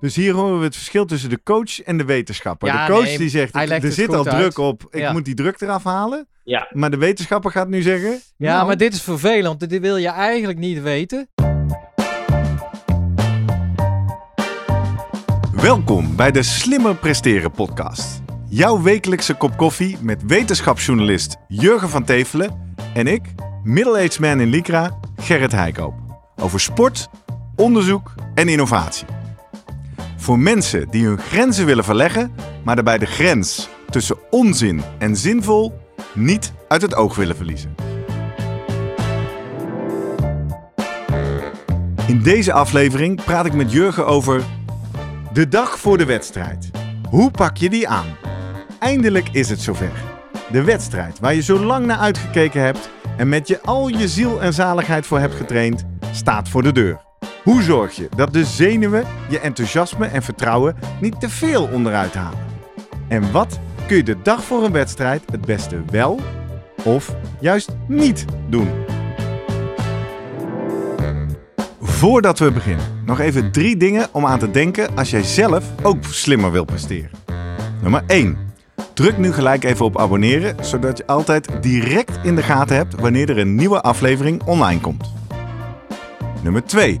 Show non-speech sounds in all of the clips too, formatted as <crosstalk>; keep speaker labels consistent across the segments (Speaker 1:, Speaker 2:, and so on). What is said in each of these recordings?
Speaker 1: Dus hier horen we het verschil tussen de coach en de wetenschapper.
Speaker 2: Ja,
Speaker 1: de coach
Speaker 2: nee,
Speaker 1: die zegt, er zit al
Speaker 2: uit.
Speaker 1: druk op, ik
Speaker 2: Ja.
Speaker 1: moet die druk eraf halen.
Speaker 3: Ja.
Speaker 1: Maar de wetenschapper gaat nu zeggen...
Speaker 2: Ja,
Speaker 1: nou,
Speaker 2: maar dit is vervelend. want Dit wil je eigenlijk niet weten.
Speaker 1: Welkom bij de Slimmer Presteren podcast. Jouw wekelijkse kop koffie met wetenschapsjournalist Jurgen van Tevelen en ik, middle-aged man in Lycra, Gerrit Heikoop. Over sport, onderzoek en innovatie. Voor mensen die hun grenzen willen verleggen, maar daarbij de grens tussen onzin en zinvol niet uit het oog willen verliezen. In deze aflevering praat ik met Jurgen over de dag voor de wedstrijd. Hoe pak je die aan? Eindelijk is het zover. De wedstrijd waar je zo lang naar uitgekeken hebt en met je al je ziel en zaligheid voor hebt getraind, staat voor de deur. Hoe zorg je dat de zenuwen, je enthousiasme en vertrouwen niet te veel onderuit halen? En wat kun je de dag voor een wedstrijd het beste wel of juist niet doen? Voordat we beginnen, nog even drie dingen om aan te denken als jij zelf ook slimmer wilt presteren. Nummer 1. Druk nu gelijk even op abonneren, zodat je altijd direct in de gaten hebt wanneer er een nieuwe aflevering online komt. Nummer 2.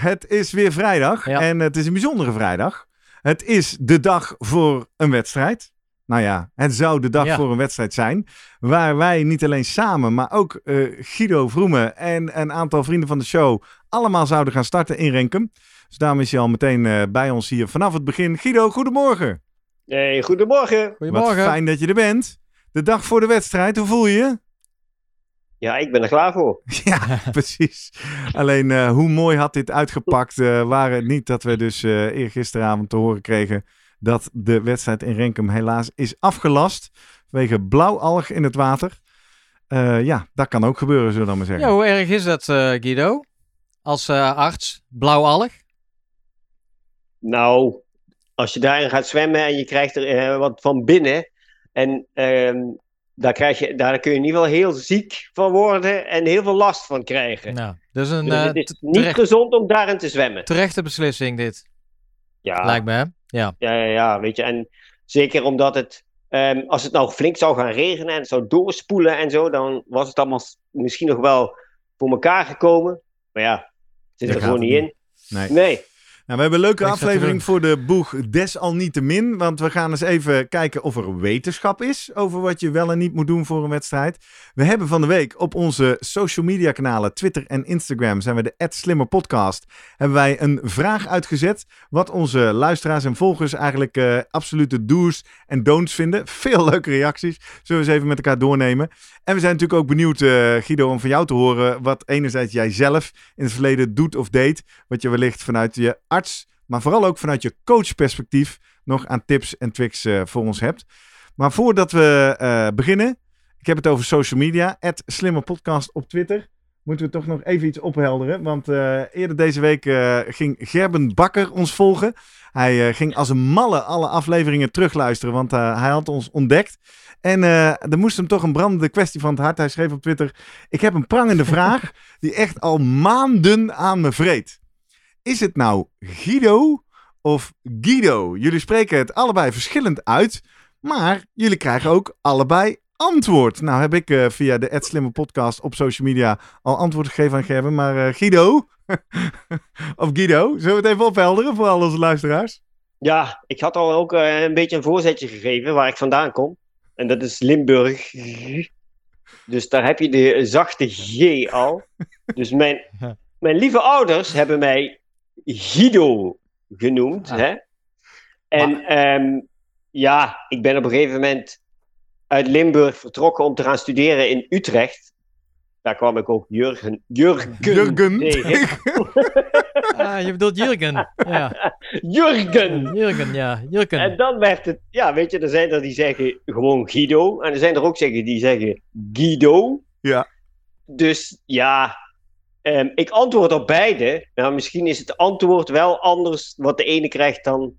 Speaker 1: Het is weer vrijdag
Speaker 2: Ja.
Speaker 1: en het is een bijzondere vrijdag. Het is de dag voor een wedstrijd. Nou ja, het zou de dag
Speaker 2: Ja.
Speaker 1: voor een wedstrijd zijn. Waar wij niet alleen samen, maar ook eh, Guido Vroemen en een aantal vrienden van de show allemaal zouden gaan starten in Renkum. Dus daarom is hij al meteen eh, bij ons hier vanaf het begin. Guido, goedemorgen.
Speaker 3: Hey, goedemorgen.
Speaker 1: Wat
Speaker 2: Goedemorgen.
Speaker 1: fijn dat je er bent. De dag voor de wedstrijd, hoe voel je je?
Speaker 3: Ja, ik ben er klaar voor. <laughs>
Speaker 1: Ja, precies. Alleen eh, hoe mooi had dit uitgepakt, eh waren het niet dat we dus eh eergisteravond te horen kregen dat de wedstrijd in Renkum helaas is afgelast vanwege blauwalg in het water. Eh, ja, dat kan ook gebeuren, zullen we dan maar zeggen.
Speaker 2: Ja, hoe erg is dat, eh, Guido? Als eh, arts, blauwalg?
Speaker 3: Nou, als je daarin gaat zwemmen en je krijgt er wat van binnen. En ehm, daar, krijg je, daar kun je in ieder geval heel ziek van worden en heel veel last van krijgen.
Speaker 2: Nou, dat is een
Speaker 3: Dus
Speaker 2: eh,
Speaker 3: het is niet
Speaker 2: terecht-
Speaker 3: gezond om daarin te zwemmen.
Speaker 2: terechte beslissing, dit.
Speaker 3: Ja,
Speaker 2: Lijkt me, hè? Ja.
Speaker 3: ja, ja, ja, weet je. En zeker omdat het, ehm, als het nou flink zou gaan regenen en het zou doorspoelen en zo, dan was het allemaal misschien nog wel voor elkaar gekomen. Maar ja, het zit er gewoon niet in.
Speaker 1: Nee.
Speaker 3: Nee.
Speaker 1: Nou, we hebben een leuke aflevering voor de boeg Desalniettemin. Want we gaan eens even kijken of er wetenschap is over wat je wel en niet moet doen voor een wedstrijd. We hebben van de week op onze social media kanalen, Twitter en Instagram, zijn we de Slimmer Podcast, hebben wij een vraag uitgezet. Wat onze luisteraars en volgers eigenlijk eh, absolute do's en don'ts vinden. <laughs> Veel leuke reacties. Zullen we eens even met elkaar doornemen. En we zijn natuurlijk ook benieuwd, eh, Guido, om van jou te horen wat enerzijds jij zelf in het verleden doet of deed. Wat je wellicht vanuit je maar vooral ook vanuit je coachperspectief nog aan tips en tricks eh, voor ons hebt. Maar voordat we eh, beginnen, ik heb het over social media, Slimmer Podcast op Twitter. Moeten we toch nog even iets ophelderen. Want eh, eerder deze week ging Gerben Bakker ons volgen. Hij ging als een malle alle afleveringen terugluisteren, want hij had ons ontdekt. En er moest hem toch een brandende kwestie van het hart. Hij schreef op Twitter: Ik heb een prangende vraag die echt al maanden aan me vreet. Is het nou Guido of Guido? Jullie spreken het allebei verschillend uit, maar jullie krijgen ook allebei antwoord. Nou heb ik eh, via de Ed Slimme podcast op social media al antwoord gegeven aan Gerben, maar eh, Guido <laughs> of Guido, zullen we het even ophelderen voor al onze luisteraars?
Speaker 3: Ja, ik had al ook eh, een beetje een voorzetje gegeven waar ik vandaan kom. En dat is Limburg. Dus daar heb je de zachte G al. Dus mijn, mijn lieve ouders hebben mij Guido genoemd.
Speaker 2: Ah.
Speaker 3: Hè? En ehm, ja, ik ben op een gegeven moment uit Limburg vertrokken om te gaan studeren in Utrecht. Daar kwam ik ook Jurgen, Jurgen,
Speaker 1: Jurgen.
Speaker 3: tegen. <laughs>
Speaker 2: Ah, je bedoelt Jurgen. Ja.
Speaker 3: Jurgen.
Speaker 2: Jurgen, ja. Jurgen.
Speaker 3: En dan werd het, ja, weet je, er zijn er die zeggen gewoon Guido. En er zijn er ook zeggen die zeggen Guido.
Speaker 1: Ja.
Speaker 3: Dus ja, ehm, ik antwoord op beide. Maar misschien is het antwoord wel anders wat de ene krijgt dan.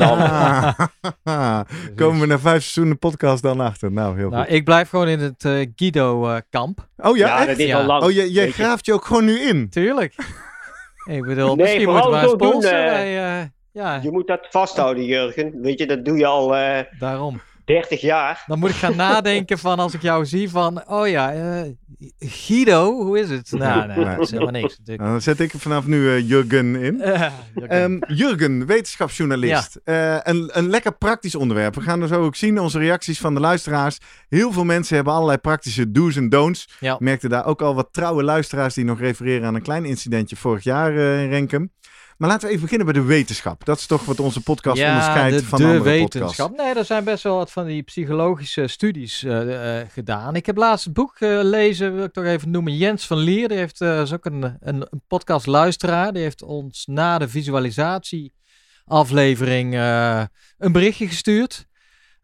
Speaker 1: Ah. <laughs> Komen we na vijf seizoenen podcast dan achter? Nou, heel
Speaker 2: Nou,
Speaker 1: goed.
Speaker 2: ik blijf gewoon in het eh, Guido-kamp.
Speaker 1: Oh ja,
Speaker 3: Ja,
Speaker 1: echt?
Speaker 3: dat is
Speaker 2: Ja.
Speaker 3: al lang.
Speaker 1: Oh, je,
Speaker 3: je.
Speaker 1: graaft je ook gewoon nu in?
Speaker 2: Tuurlijk. <laughs> ik bedoel,
Speaker 3: Nee,
Speaker 2: misschien moeten we een
Speaker 3: zo doen,
Speaker 2: sponsor
Speaker 3: eh,
Speaker 2: bij, eh, ja,
Speaker 3: Je moet dat vasthouden, Jurgen. Weet je, dat doe je al eh
Speaker 2: daarom.
Speaker 3: 30 jaar.
Speaker 2: Dan moet ik gaan nadenken van als ik jou zie van, oh ja, eh, Guido, hoe is het? Nou, nee, <laughs> dat is helemaal niks natuurlijk.
Speaker 1: Nou, dan zet ik vanaf nu eh, Jurgen in. <laughs>
Speaker 2: Eh, Jurgen.
Speaker 1: Ehm, Jurgen, wetenschapsjournalist. Eh, een, een lekker praktisch onderwerp. We gaan er zo ook zien, onze reacties van de luisteraars. Heel veel mensen hebben allerlei praktische do's en don'ts.
Speaker 2: Ja.
Speaker 1: Merkte daar ook al wat trouwe luisteraars die nog refereren aan een klein incidentje vorig jaar in Renkum. Maar laten we even beginnen bij de wetenschap. Dat is toch wat onze podcast onderscheidt
Speaker 2: de,
Speaker 1: van
Speaker 2: de
Speaker 1: andere
Speaker 2: wetenschap.
Speaker 1: podcasts.
Speaker 2: Nee, er zijn best wel wat van die psychologische studies eh, eh, gedaan. Ik heb laatst een boek gelezen, wil ik toch even noemen. Jens van Lier, die heeft, eh, is ook een, een, een podcastluisteraar. Die heeft ons na de visualisatieaflevering eh een berichtje gestuurd.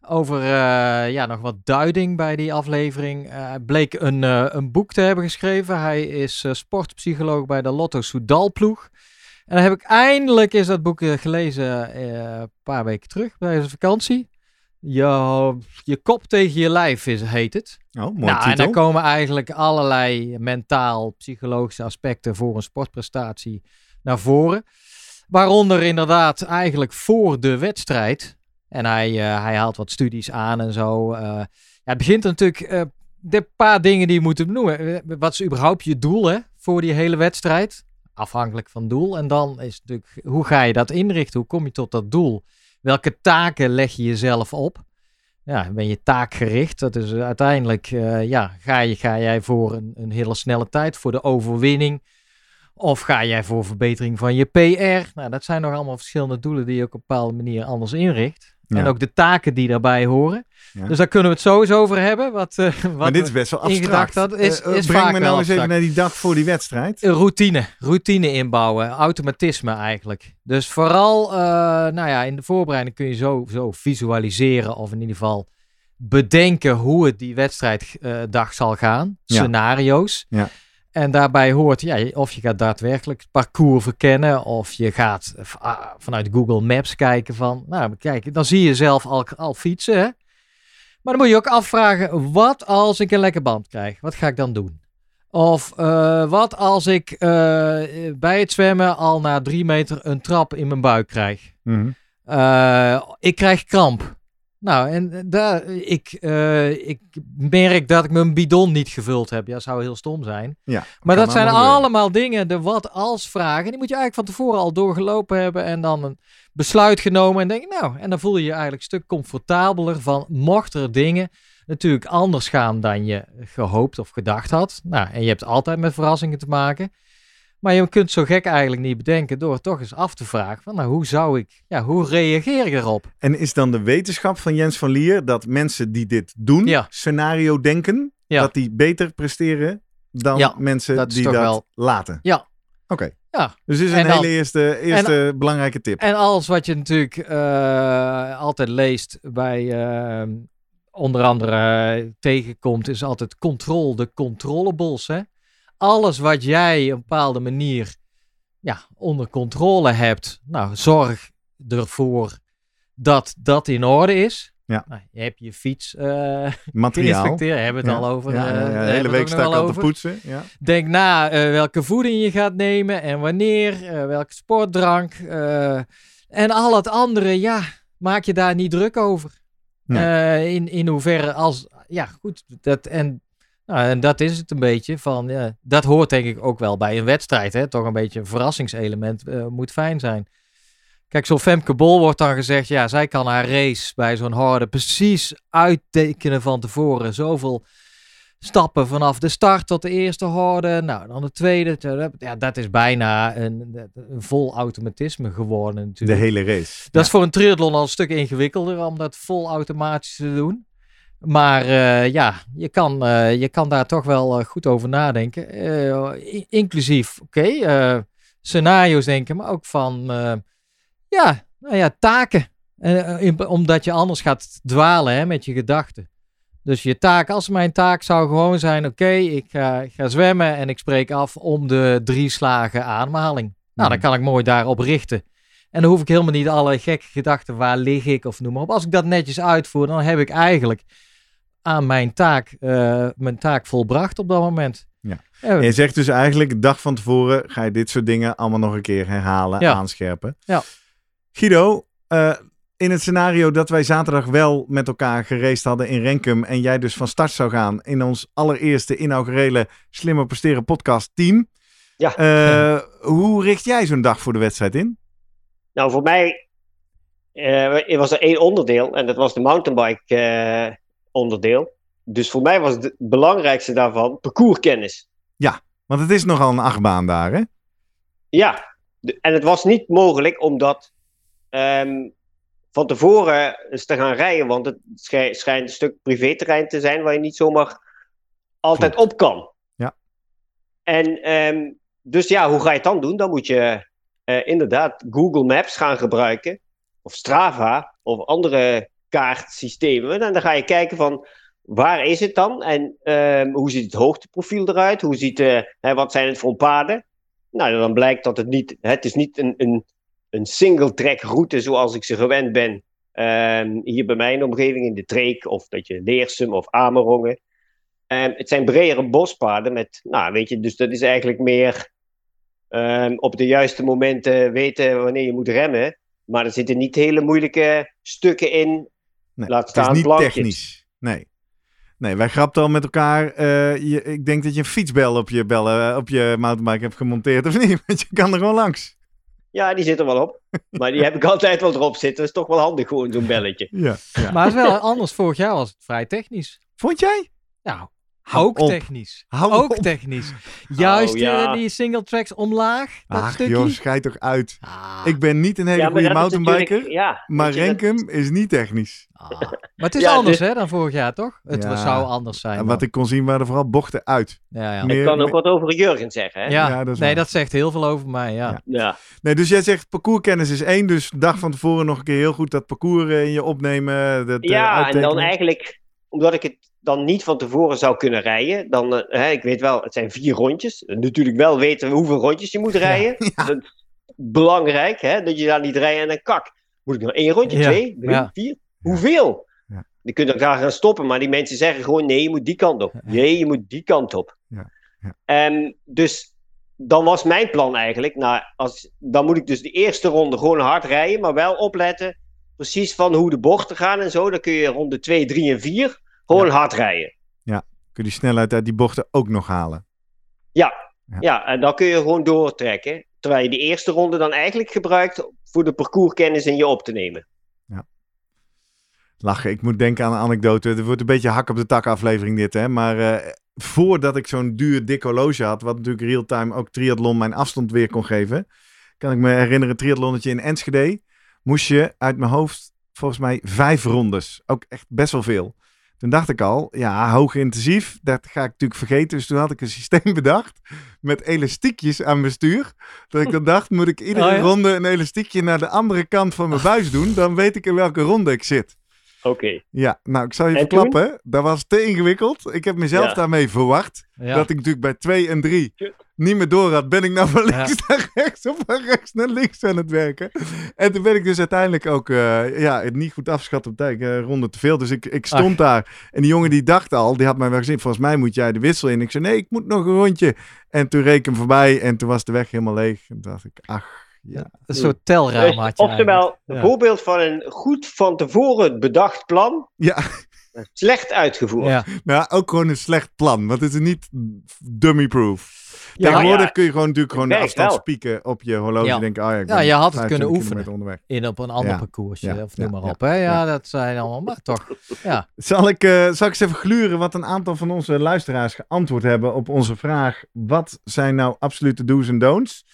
Speaker 2: Over eh, ja, nog wat duiding bij die aflevering. Eh, Hij bleek een, eh, een boek te hebben geschreven. Hij is eh, sportpsycholoog bij de Lotto Soudal ploeg. En dan heb ik eindelijk is dat boek gelezen eh, een paar weken terug bij zijn vakantie. Je, je kop tegen je lijf is, heet het.
Speaker 1: Oh, mooi
Speaker 2: nou, en
Speaker 1: titel.
Speaker 2: daar komen eigenlijk allerlei mentaal, psychologische aspecten voor een sportprestatie naar voren. Waaronder inderdaad eigenlijk voor de wedstrijd. En hij, eh, hij haalt wat studies aan en zo. eh. ja, het begint natuurlijk eh, de paar dingen die je moet benoemen. Wat is überhaupt je doel hè, voor die hele wedstrijd? Afhankelijk van doel. En dan is natuurlijk, hoe ga je dat inrichten? Hoe kom je tot dat doel? Welke taken leg je jezelf op? Ja, ben je taakgericht? Dat is eh, uiteindelijk, eh, ja, ga, je, ga jij voor een, een hele snelle tijd, voor de overwinning? Of ga jij voor verbetering van je PR? Nou, dat zijn nog allemaal verschillende doelen die je op een bepaalde manier anders inricht. En ook de taken die daarbij horen.
Speaker 1: Ja.
Speaker 2: Dus daar kunnen we het sowieso over hebben. Wat, eh, wat
Speaker 1: maar dit is best wel abstract.
Speaker 2: had, is-
Speaker 1: eh,
Speaker 2: is
Speaker 1: breng me nou eens even naar die dag voor die wedstrijd.
Speaker 2: Routine, routine inbouwen, automatisme eigenlijk. Dus vooral, nou ja, in de voorbereiding kun je zo, zo visualiseren of in ieder geval bedenken hoe het die wedstrijddag zal gaan. Scenario's.
Speaker 1: Ja.
Speaker 2: En daarbij hoort, ja, of je gaat daadwerkelijk het parcours verkennen, of je gaat ah, vanuit Google Maps kijken van, nou, kijk, dan zie je zelf al, al fietsen, hè. Maar dan moet je ook afvragen, wat als ik een lekker band krijg? Wat ga ik dan doen? Of eh, wat als ik eh, bij het zwemmen al na drie meter een trap in mijn buik krijg?
Speaker 1: Mhm.
Speaker 2: Eh, ik krijg kramp. Nou, en daar, ik, eh, ik merk dat ik mijn bidon niet gevuld heb. Ja, zou heel stom zijn.
Speaker 1: Ja,
Speaker 2: Maar dat zijn
Speaker 1: allemaal
Speaker 2: dingen, de wat als vragen. Die moet je eigenlijk van tevoren al doorgelopen hebben. En dan een besluit genomen. En denk je, nou, en dan voel je je eigenlijk een stuk comfortabeler van. Mocht er dingen natuurlijk anders gaan dan je gehoopt of gedacht had. Nou, en je hebt altijd met verrassingen te maken. Maar je kunt zo gek eigenlijk niet bedenken door toch eens af te vragen. Van, nou, hoe zou ik, ja, hoe reageer ik erop?
Speaker 1: En is dan de wetenschap van Jens van Lier dat mensen die dit doen,
Speaker 2: Ja.
Speaker 1: scenario denken,
Speaker 2: Ja.
Speaker 1: dat die beter presteren dan
Speaker 2: Ja,
Speaker 1: mensen
Speaker 2: dat
Speaker 1: die dat
Speaker 2: wel-
Speaker 1: laten?
Speaker 2: Ja.
Speaker 1: Oké.
Speaker 2: Ja.
Speaker 1: Dus dit is
Speaker 2: En
Speaker 1: een
Speaker 2: dan-
Speaker 1: hele eerste, eerste belangrijke tip.
Speaker 2: En alles wat je natuurlijk eh, altijd leest bij eh, onder andere eh, tegenkomt, is altijd control de controllables. Hè? Alles wat jij op een bepaalde manier ja, onder controle hebt, nou, zorg ervoor dat dat in orde is.
Speaker 1: Ja.
Speaker 2: Nou, je hebt je fiets eh <laughs>
Speaker 1: Materiaal.
Speaker 2: hebben we het
Speaker 1: Ja.
Speaker 2: al over.
Speaker 1: Ja,
Speaker 2: eh,
Speaker 1: ja, ja,
Speaker 2: daar
Speaker 1: de hele week sta ik al te poetsen. Ja.
Speaker 2: Denk na eh, welke voeding je gaat nemen en wanneer, welke sportdrank. en al het andere, ja, maak je daar niet druk over.
Speaker 1: Nee.
Speaker 2: In, in hoeverre als, ja goed, dat, en, nou, en dat is het een beetje van, ja, dat hoort denk ik ook wel bij een wedstrijd. Hè? Toch een beetje een verrassingselement eh, moet fijn zijn. Kijk, zo'n Femke Bol wordt dan gezegd, ja, zij kan haar race bij zo'n harde precies uittekenen van tevoren. Zoveel stappen vanaf de start tot de eerste horde. Nou, dan de tweede. Ja, dat is bijna een, een vol automatisme geworden
Speaker 1: De
Speaker 2: natuurlijk.
Speaker 1: hele race.
Speaker 2: Dat
Speaker 1: Ja.
Speaker 2: is voor een triathlon al een stuk ingewikkelder om dat vol automatisch te doen. Maar eh, ja, je kan, eh, je kan daar toch wel eh, goed over nadenken. Inclusief, oké, scenario's denken, maar ook van... Ja, nou ja, taken. In, omdat je anders gaat dwalen hè, met je gedachten. Dus je taak, als mijn taak zou gewoon zijn: oké, ik, ik, ga zwemmen en ik spreek af om de drie slagen aanmaling. Nou, dan hmm. kan ik mooi daarop richten. En dan hoef ik helemaal niet alle gekke gedachten, waar lig ik of noem maar op. Als ik dat netjes uitvoer, dan heb ik eigenlijk aan mijn taak, uh, mijn taak volbracht op dat moment.
Speaker 1: Ja. En je zegt dus eigenlijk, de dag van tevoren ga je dit soort dingen allemaal nog een keer herhalen, aanscherpen.
Speaker 2: Ja.
Speaker 1: Guido, uh, in het scenario dat wij zaterdag wel met elkaar gereisd hadden in Renkum en jij dus van start zou gaan in ons allereerste inaugurele Slimmer Presteren podcast team.
Speaker 3: Ja.
Speaker 1: Uh, <laughs> hoe richt jij zo'n dag voor de wedstrijd in?
Speaker 3: Nou, voor mij uh, was er één onderdeel en dat was de mountainbike uh, onderdeel. Dus voor mij was het belangrijkste daarvan parcourskennis.
Speaker 1: Ja, want het is nogal een achtbaan daar, hè?
Speaker 3: Ja, en het was niet mogelijk omdat um, van tevoren eens te gaan rijden, want het schijnt een stuk privéterrein te zijn waar je niet zomaar altijd op kan.
Speaker 1: Ja.
Speaker 3: En um, dus ja, hoe ga je het dan doen? Dan moet je uh, inderdaad Google Maps gaan gebruiken, of Strava, of andere kaartsystemen. En dan ga je kijken van waar is het dan? En um, hoe ziet het hoogteprofiel eruit? Hoe ziet, uh, hè, wat zijn het voor paden? Nou, dan blijkt dat het niet, het is niet een, een een single track route zoals ik ze gewend ben. Um, hier bij mijn omgeving in de Treek, of dat je Leersum of Amerongen. Um, het zijn bredere bospaden met, nou weet je, dus dat is eigenlijk meer op de juiste momenten weten wanneer je moet remmen. Maar er zitten niet hele moeilijke stukken in.
Speaker 1: Nee, Laat staan het is niet technisch. Nee. Nee, wij grapten al met elkaar. Uh, je, ik denk dat je een fietsbel op je, bellen, op je mountainbike hebt gemonteerd, of niet? <laughs> Want je kan er gewoon langs.
Speaker 3: Ja, die zit er wel op. Maar die heb ik <laughs> altijd wel erop zitten. Dat is toch wel handig, gewoon zo'n belletje.
Speaker 1: Ja, ja.
Speaker 2: Maar het is wel anders. Vorig jaar was het vrij technisch.
Speaker 1: Vond jij?
Speaker 2: Nou, ook technisch.
Speaker 1: Hou
Speaker 2: ook
Speaker 1: op.
Speaker 2: technisch. Juist oh, ja. die single tracks omlaag. Dat
Speaker 1: Ach
Speaker 2: stukje.
Speaker 1: joh, schijt toch uit. Ah. Ik ben niet een hele ja, goede mountainbiker. Ja, maar Renkum dat... is niet technisch.
Speaker 2: Ah. Maar het is anders hè, dan vorig jaar, toch? Het zou anders zijn.
Speaker 1: En wat ik kon zien waren vooral bochten uit.
Speaker 3: Ja, ja. Meer, ik kan ook wat over Jurgen zeggen. Hè?
Speaker 2: Ja, dat nee, dat zegt heel veel over mij. Ja.
Speaker 3: Ja.
Speaker 1: Nee, dus jij zegt parcourskennis is één. Dus de dag van tevoren nog een keer heel goed dat parcours in je opnemen. Dat,
Speaker 3: ja, uh, en dan eigenlijk, omdat ik het dan niet van tevoren zou kunnen rijden. Dan, uh, hè, ik weet wel, het zijn vier rondjes. Natuurlijk wel weten hoeveel rondjes je moet rijden. Ja, <laughs> ja. Dat is belangrijk, hè, dat je daar niet rijdt en dan kak. Moet ik nog één rondje, ja. twee, drie, vier? Hoeveel? Ja. Je kunt elkaar gaan stoppen, maar die mensen zeggen gewoon nee, je moet die kant op. Nee, je moet die kant op. En dus dan was mijn plan eigenlijk, nou, als, dan moet ik dus de eerste ronde gewoon hard rijden, maar wel opletten precies van hoe de bochten gaan en zo. Dan kun je ronde 2, 3 en 4 gewoon hard rijden.
Speaker 1: Ja, kun je die snelheid uit die bochten ook nog halen.
Speaker 3: Ja, ja. ja en dan kun je gewoon doortrekken. Terwijl je die eerste ronde dan eigenlijk gebruikt voor de parcourskennis in je op te nemen.
Speaker 1: Ja. Lachen, ik moet denken aan een anekdote. Het wordt een beetje hak op de tak aflevering dit, hè. Maar uh, voordat ik zo'n duur dik horloge had, wat natuurlijk real-time ook triathlon mijn afstand weer kon geven, kan ik me herinneren, een triathlonnetje in Enschede, moest je uit mijn hoofd volgens mij vijf rondes. Ook echt best wel veel. Toen dacht ik al, ja, hoog intensief, dat ga ik natuurlijk vergeten. Dus toen had ik een systeem <laughs> bedacht met elastiekjes aan mijn stuur. Dat ik dan dacht, moet ik iedere oh, ja? ronde een elastiekje naar de andere kant van mijn <laughs> buis doen. Dan weet ik in welke ronde ik zit.
Speaker 3: Oké. Okay.
Speaker 1: Ja, nou, ik zal je en verklappen. Toen? Dat was te ingewikkeld. Ik heb mezelf ja. daarmee verwacht. Ja. Dat ik natuurlijk bij 2 en 3 niet meer door had. Ben ik nou van links ja. naar rechts of van rechts naar links aan het werken? En toen ben ik dus uiteindelijk ook uh, ja, het niet goed afschat op tijd. Uh, ronde te veel. Dus ik, ik stond ach. daar. En die jongen die dacht al, die had mij wel gezien. Volgens mij moet jij de wissel in. Ik zei, nee, ik moet nog een rondje. En toen reek ik hem voorbij. En toen was de weg helemaal leeg. En toen dacht ik, ach, ja.
Speaker 2: Een soort telraam had je
Speaker 3: Oftewel, een ja. voorbeeld van een goed van tevoren bedacht plan.
Speaker 1: Ja.
Speaker 3: Slecht uitgevoerd.
Speaker 1: Ja. Nou, ook gewoon een slecht plan. Want het is niet dummy-proof. Ja, Tegenwoordig ja. kun je gewoon natuurlijk gewoon de afstand wel. spieken op je horloge. Ja. Denken, oh ja,
Speaker 2: ja, je had het kunnen oefenen in op een ander ja. parcoursje of noem maar op. Hè? Ja, dat zijn allemaal, maar toch. Ja.
Speaker 1: Zal, ik, uh, zal ik eens even gluren wat een aantal van onze luisteraars geantwoord hebben op onze vraag. Wat zijn nou absolute do's en don'ts?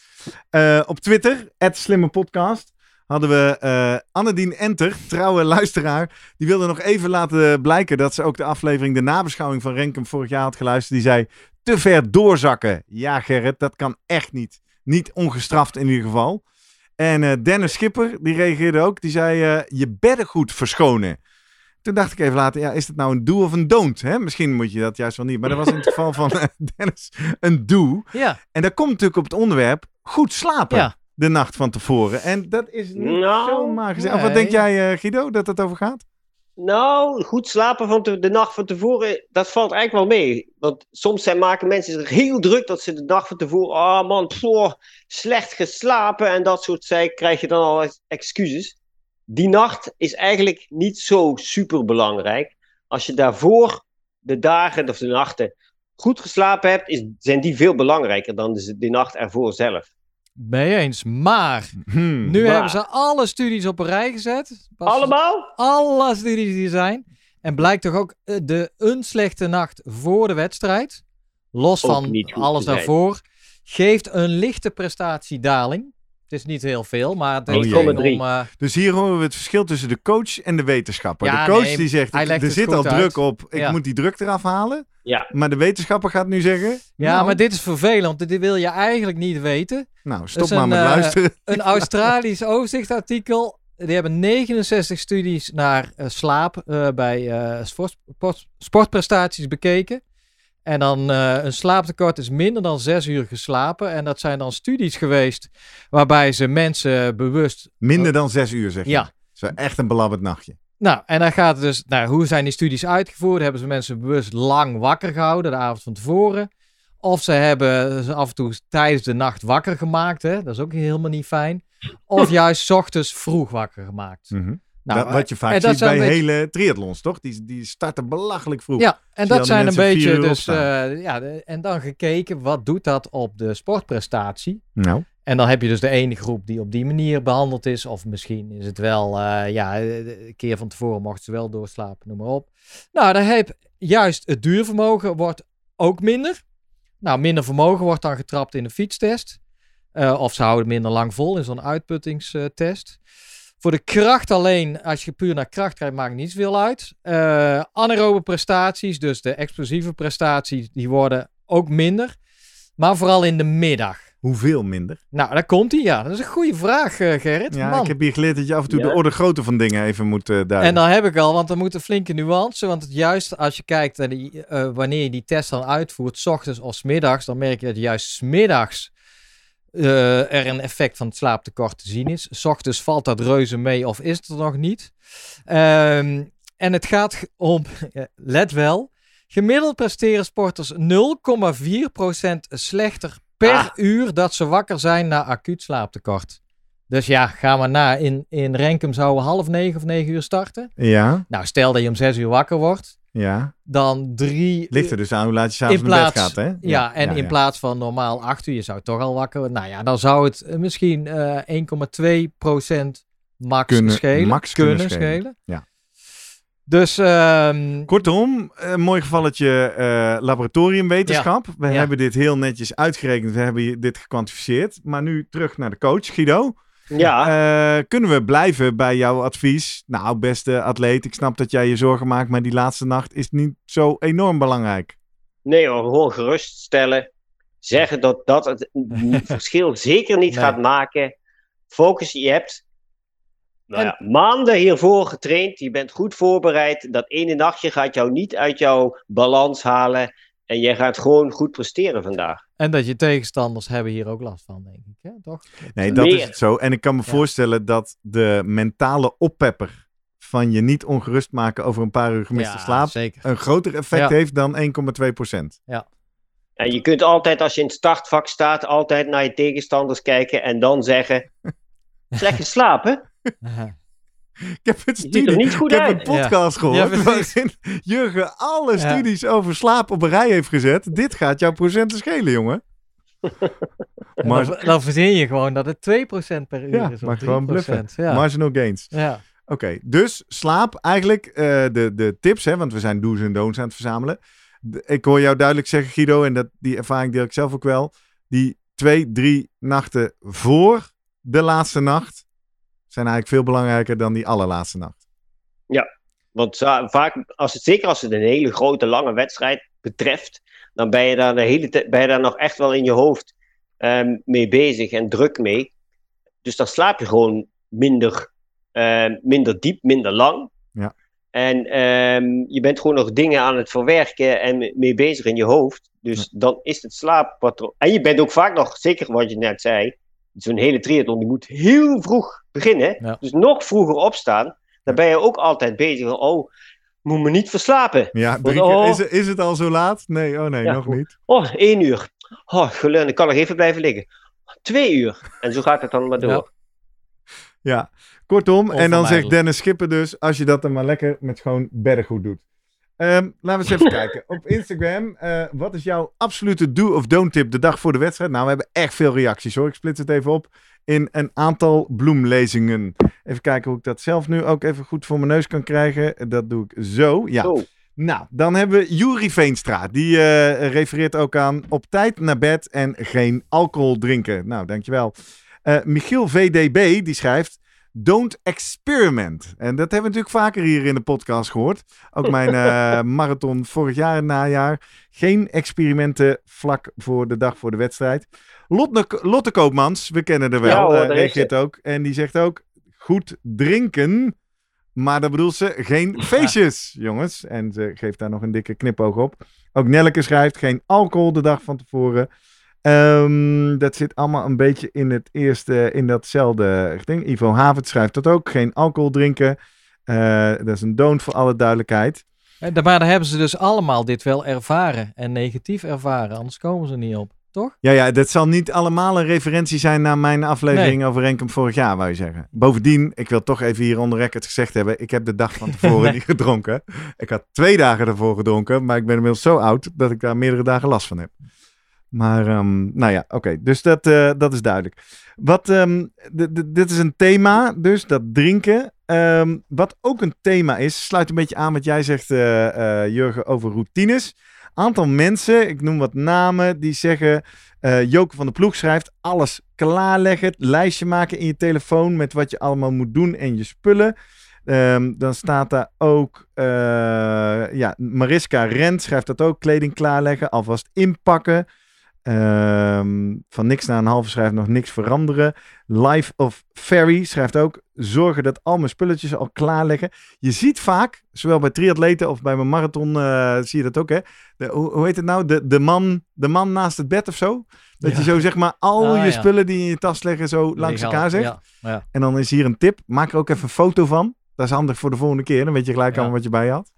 Speaker 1: Uh, op Twitter, Slimme Podcast, hadden we uh, Annedien Enter, trouwe luisteraar. Die wilde nog even laten blijken dat ze ook de aflevering De Nabeschouwing van Renkum vorig jaar had geluisterd. Die zei, te ver doorzakken. Ja Gerrit, dat kan echt niet. Niet ongestraft in ieder geval. En eh, Dennis Schipper, die reageerde ook. Die zei, eh, je beddengoed verschonen. Toen dacht ik even later, ja, is het nou een do of een don't? Hè? Misschien moet je dat juist wel niet. Maar dat was in het <laughs> geval van eh, Dennis een do.
Speaker 2: Ja,
Speaker 1: En dat komt natuurlijk op het onderwerp goed slapen
Speaker 2: ja.
Speaker 1: de nacht van tevoren. En dat is niet
Speaker 3: Nou,
Speaker 1: zo magisch. Of
Speaker 2: nee.
Speaker 1: wat denk jij, eh, Guido, dat het over gaat?
Speaker 3: Nou, goed slapen van te- de nacht van tevoren, dat valt eigenlijk wel mee. Want soms zijn, maken mensen zich heel druk dat ze de nacht van tevoren, ah man, ploh, slecht geslapen en dat soort zaken, krijg je dan al eens excuses. Die nacht is eigenlijk niet zo super belangrijk. Als je daarvoor de dagen of de nachten goed geslapen hebt, is, zijn die veel belangrijker dan de, de nacht ervoor zelf.
Speaker 2: mee eens. Maar
Speaker 1: Hmm.
Speaker 2: nu
Speaker 3: Maar-
Speaker 2: hebben ze alle studies op een rij gezet. Pas-
Speaker 3: Allemaal?
Speaker 2: Alle studies die er zijn. En blijkt toch ook eh, de een slechte nacht voor de wedstrijd, los
Speaker 3: Ook
Speaker 2: van alles daarvoor, geeft een lichte prestatiedaling. Het is niet heel veel, maar het
Speaker 1: Oh
Speaker 2: is
Speaker 3: 1,3.
Speaker 2: om... eh,
Speaker 1: Dus hier horen we het verschil tussen de coach en de wetenschapper.
Speaker 2: Ja,
Speaker 1: de coach
Speaker 2: nee,
Speaker 1: die zegt, er zit al
Speaker 2: uit.
Speaker 1: druk op, ik
Speaker 2: Ja.
Speaker 1: moet die druk eraf halen.
Speaker 3: Ja.
Speaker 1: Maar de wetenschapper gaat nu zeggen,
Speaker 2: ja,
Speaker 1: nou,
Speaker 2: maar dit is vervelend, want dit wil je eigenlijk niet weten.
Speaker 1: nou stop maar
Speaker 2: een,
Speaker 1: met
Speaker 2: eh,
Speaker 1: luisteren.
Speaker 2: Een <laughs> Australisch overzichtsartikel. Die hebben 69 studies naar eh, slaap eh, bij eh, sport- sportprestaties bekeken. En dan eh, een slaaptekort is minder dan 6 uur geslapen. En dat zijn dan studies geweest waarbij ze mensen bewust.
Speaker 1: Minder dan zes uur, zeg je.
Speaker 2: Ja.
Speaker 1: Zo echt een belabberd nachtje.
Speaker 2: Nou, en dan gaat het dus. Nou, hoe zijn die studies uitgevoerd? Hebben ze mensen bewust lang wakker gehouden de avond van tevoren? Of ze hebben ze af en toe tijdens de nacht wakker gemaakt. Hè? Dat is ook helemaal niet fijn. Of <laughs> juist 's ochtends vroeg wakker gemaakt.
Speaker 1: Mhm.
Speaker 2: Nou,
Speaker 1: dat, wat je vaak ziet bij
Speaker 2: beetje-
Speaker 1: hele triathlons, toch? Die, die starten belachelijk vroeg.
Speaker 2: Ja, en dat zijn een beetje dus, eh, ja, de- en dan gekeken wat doet dat op de sportprestatie.
Speaker 1: Nou,
Speaker 2: En dan heb je dus de ene groep die op die manier behandeld is, of misschien is het wel, eh, ja, een keer van tevoren mochten ze wel doorslapen, noem maar op. Nou, dan heb juist het duurvermogen wordt ook minder. Nou, minder vermogen wordt dan getrapt in de fietstest. Eh, of ze houden minder lang vol in zo'n uitputtingstest. Voor de kracht alleen, als je puur naar kracht kijkt, maakt niet zoveel uit. Eh anaerobe prestaties, dus de explosieve prestaties, die worden ook minder. Maar vooral in de middag.
Speaker 1: hoeveel minder?
Speaker 2: Nou, daar komt hij. Ja, dat is een goede vraag, eh, Gerrit.
Speaker 1: Ja,
Speaker 2: Man.
Speaker 1: ik heb hier geleerd dat je af en toe
Speaker 3: Ja.
Speaker 1: de orde grootte van dingen even moet eh duiden.
Speaker 2: En dan heb ik al, want er moet een flinke nuance. Want het juist als je kijkt naar die, eh, wanneer je die test dan uitvoert, s ochtends of 's middags, dan merk je dat juist 's middags eh, er een effect van het slaaptekort te zien is. 's ochtends valt dat reuze mee of is het er nog niet. Ehm, en het gaat om, <laughs> let wel, gemiddeld presteren sporters 0,4% slechter per
Speaker 3: Ah.
Speaker 2: uur dat ze wakker zijn na acuut slaaptekort. Dus ja, ga maar na. In, in Renkum zouden we half negen of negen uur starten.
Speaker 1: Ja,
Speaker 2: Nou, stel dat je om zes uur wakker wordt,
Speaker 1: ja.
Speaker 2: dan drie...
Speaker 1: Ligt er dus aan hoe laat je s'avonds
Speaker 2: in
Speaker 1: naar bed gaat, hè?
Speaker 2: Ja, en in
Speaker 1: ja.
Speaker 2: plaats van normaal acht uur, je zou toch al wakker worden. Nou ja, dan zou het eh, misschien eh 1,2% max
Speaker 1: Kunnen-
Speaker 2: schelen.
Speaker 1: max kunnen schelen. Ja.
Speaker 2: Dus, ehm,
Speaker 1: Kortom, een mooi gevalletje eh, laboratoriumwetenschap. We hebben dit heel netjes uitgerekend. We hebben dit gekwantificeerd. Maar nu terug naar de coach, Guido.
Speaker 3: Ja,
Speaker 1: Eh, kunnen we blijven bij jouw advies? Nou, beste atleet, ik snap dat jij je zorgen maakt, maar die laatste nacht is niet zo enorm belangrijk.
Speaker 3: nee hoor, gewoon geruststellen. Zeggen dat dat het <laughs> verschil zeker niet
Speaker 2: Nee.
Speaker 3: gaat maken. Focus, je hebt nou ja, maanden hiervoor getraind. Je bent goed voorbereid. Dat ene nachtje gaat jou niet uit jouw balans halen. En jij gaat gewoon goed presteren vandaag.
Speaker 2: En dat je tegenstanders hebben hier ook last van, denk ik. Hè? Toch?
Speaker 1: Nee, dat
Speaker 3: Meer.
Speaker 1: is het zo. En ik kan me
Speaker 2: Ja.
Speaker 1: voorstellen dat de mentale oppepper van je niet ongerust maken over een paar uur gemiste
Speaker 2: Ja,
Speaker 1: slaap
Speaker 2: zeker.
Speaker 1: een groter effect
Speaker 2: Ja.
Speaker 1: heeft dan 1,2 procent.
Speaker 3: En je kunt altijd, als je in het startvak staat, altijd naar je tegenstanders kijken. En dan zeggen: <laughs> Slecht geslapen?
Speaker 1: Ik heb een studie,
Speaker 3: niet goed
Speaker 1: ik heb een podcast
Speaker 2: Ja,
Speaker 1: gehoord
Speaker 2: precies.
Speaker 1: waarin <laughs> Jurgen alle
Speaker 2: Ja.
Speaker 1: studies over slaap op een rij heeft gezet. Dit gaat jouw procenten schelen, jongen.
Speaker 2: En <laughs>
Speaker 1: Maar-
Speaker 2: dan, dan verzin je gewoon dat het 2% per uur
Speaker 1: Ja,
Speaker 2: is. of
Speaker 1: maar gewoon
Speaker 2: 3%.
Speaker 1: bluffen.
Speaker 2: Ja.
Speaker 1: Marginal gains.
Speaker 2: ja.
Speaker 1: Oké, dus slaap eigenlijk eh, de, de tips, hè, want we zijn do's en don'ts aan het verzamelen. De- ik hoor jou duidelijk zeggen, Guido, en dat, die ervaring deel ik zelf ook wel. Die twee, drie nachten voor de laatste nacht zijn eigenlijk veel belangrijker dan die allerlaatste nacht.
Speaker 3: Want za- vaak, als het, zeker als het een hele grote, lange wedstrijd betreft, dan ben je daar, de hele tijd- ben je daar nog echt wel in je hoofd ehm, mee bezig en druk mee. Dus dan slaap je gewoon minder, eh, minder diep, minder lang.
Speaker 1: Ja.
Speaker 3: En ehm, je bent gewoon nog dingen aan het verwerken en me- mee bezig in je hoofd. Dus dan is het slaappatroon. En je bent ook vaak nog, zeker wat je net zei, zo'n hele triathlon die moet heel vroeg beginnen.
Speaker 2: Ja.
Speaker 3: Dus nog vroeger opstaan. Dan ben je ook altijd bezig. van, Oh, moet me niet verslapen.
Speaker 1: Ja,
Speaker 3: Want,
Speaker 1: drie keer-
Speaker 3: oh.
Speaker 1: is, het- is het al zo laat? Nee, oh nee,
Speaker 3: Ja,
Speaker 1: nog
Speaker 3: goed.
Speaker 1: niet.
Speaker 3: Oh, één uur. Oh, gelukkig, ik kan nog even blijven liggen. Twee uur. En zo gaat het dan maar door.
Speaker 2: Ja.
Speaker 1: Ja, kortom. En dan zegt. Dennis Schipper dus, als je dat dan maar lekker met gewoon beddengoed doet. Ehm, laten we eens even <laughs> kijken. Op Instagram, eh, wat is jouw absolute do of don't tip de dag voor de wedstrijd? Nou, we hebben echt veel reacties hoor. Ik splits het even op in een aantal bloemlezingen. Even kijken hoe ik dat zelf nu ook even goed voor mijn neus kan krijgen. Dat doe ik zo. Ja.
Speaker 3: Zo.
Speaker 1: Nou, dan hebben we Juri Veenstra. Die eh, refereert ook aan op tijd naar bed en geen alcohol drinken. Nou, dankjewel. Eh Michiel VDB, die schrijft... Don't experiment. En dat hebben we natuurlijk vaker hier in de podcast gehoord. Ook mijn <laughs> eh, marathon vorig jaar en najaar. Geen experimenten vlak voor de dag voor de wedstrijd. Lotte, Lotte Koopmans, we kennen er wel,
Speaker 3: Ja hoor,
Speaker 1: eh, reageert ook. En die zegt ook, goed drinken... Maar dat bedoelt ze geen <laughs> feestjes, jongens. En ze geeft daar nog een dikke knipoog op. Ook Nelleke schrijft geen alcohol de dag van tevoren. Ehm, dat zit allemaal een beetje in het eerste, in datzelfde ding. Ivo Havert schrijft dat ook. Geen alcohol drinken. Eh, dat is een don't voor alle duidelijkheid.
Speaker 2: Eh, Maar daar hebben ze dus allemaal dit wel ervaren en negatief ervaren, anders komen ze niet op, toch?
Speaker 1: Ja, ja, dat zal niet allemaal een referentie zijn naar mijn aflevering over Renkum vorig jaar, wou je zeggen. Bovendien, ik wil toch even hier onder record gezegd hebben, ik heb de dag van tevoren <laughs> niet gedronken. Ik had twee dagen ervoor gedronken, maar ik ben inmiddels zo oud dat ik daar meerdere dagen last van heb. Maar, ehm, nou ja, oké, dus dat, eh, dat is duidelijk. Wat, ehm, dit is een thema, dus dat drinken. Ehm, wat ook een thema is, sluit een beetje aan wat jij zegt, eh, Jurgen, over routines. Aantal mensen, ik noem wat namen, die zeggen... Joke van de Ploeg schrijft alles klaarleggen, lijstje maken in je telefoon met wat je allemaal moet doen en je spullen. Dan staat daar ook, eh, ja, Mariska Rent schrijft dat ook, kleding klaarleggen, alvast inpakken. Ehm, van niks naar een halve schrijft nog niks veranderen. Life of Ferry schrijft ook, zorgen dat al mijn spulletjes al klaarleggen. Je ziet vaak, zowel bij triatleten of bij mijn marathon, eh, zie je dat ook hè. De, hoe, hoe heet het nou? De, de, man, de man naast het bed of zo? Dat
Speaker 2: Ja.
Speaker 1: je zo zeg maar al
Speaker 2: Ah,
Speaker 1: je
Speaker 2: ja.
Speaker 1: spullen die in je tas liggen zo langs elkaar zegt.
Speaker 2: Ja, ja.
Speaker 1: En dan is hier een tip. Maak er ook even een foto van. Dat is handig voor de volgende keer. Dan weet je gelijk allemaal wat je bij je had.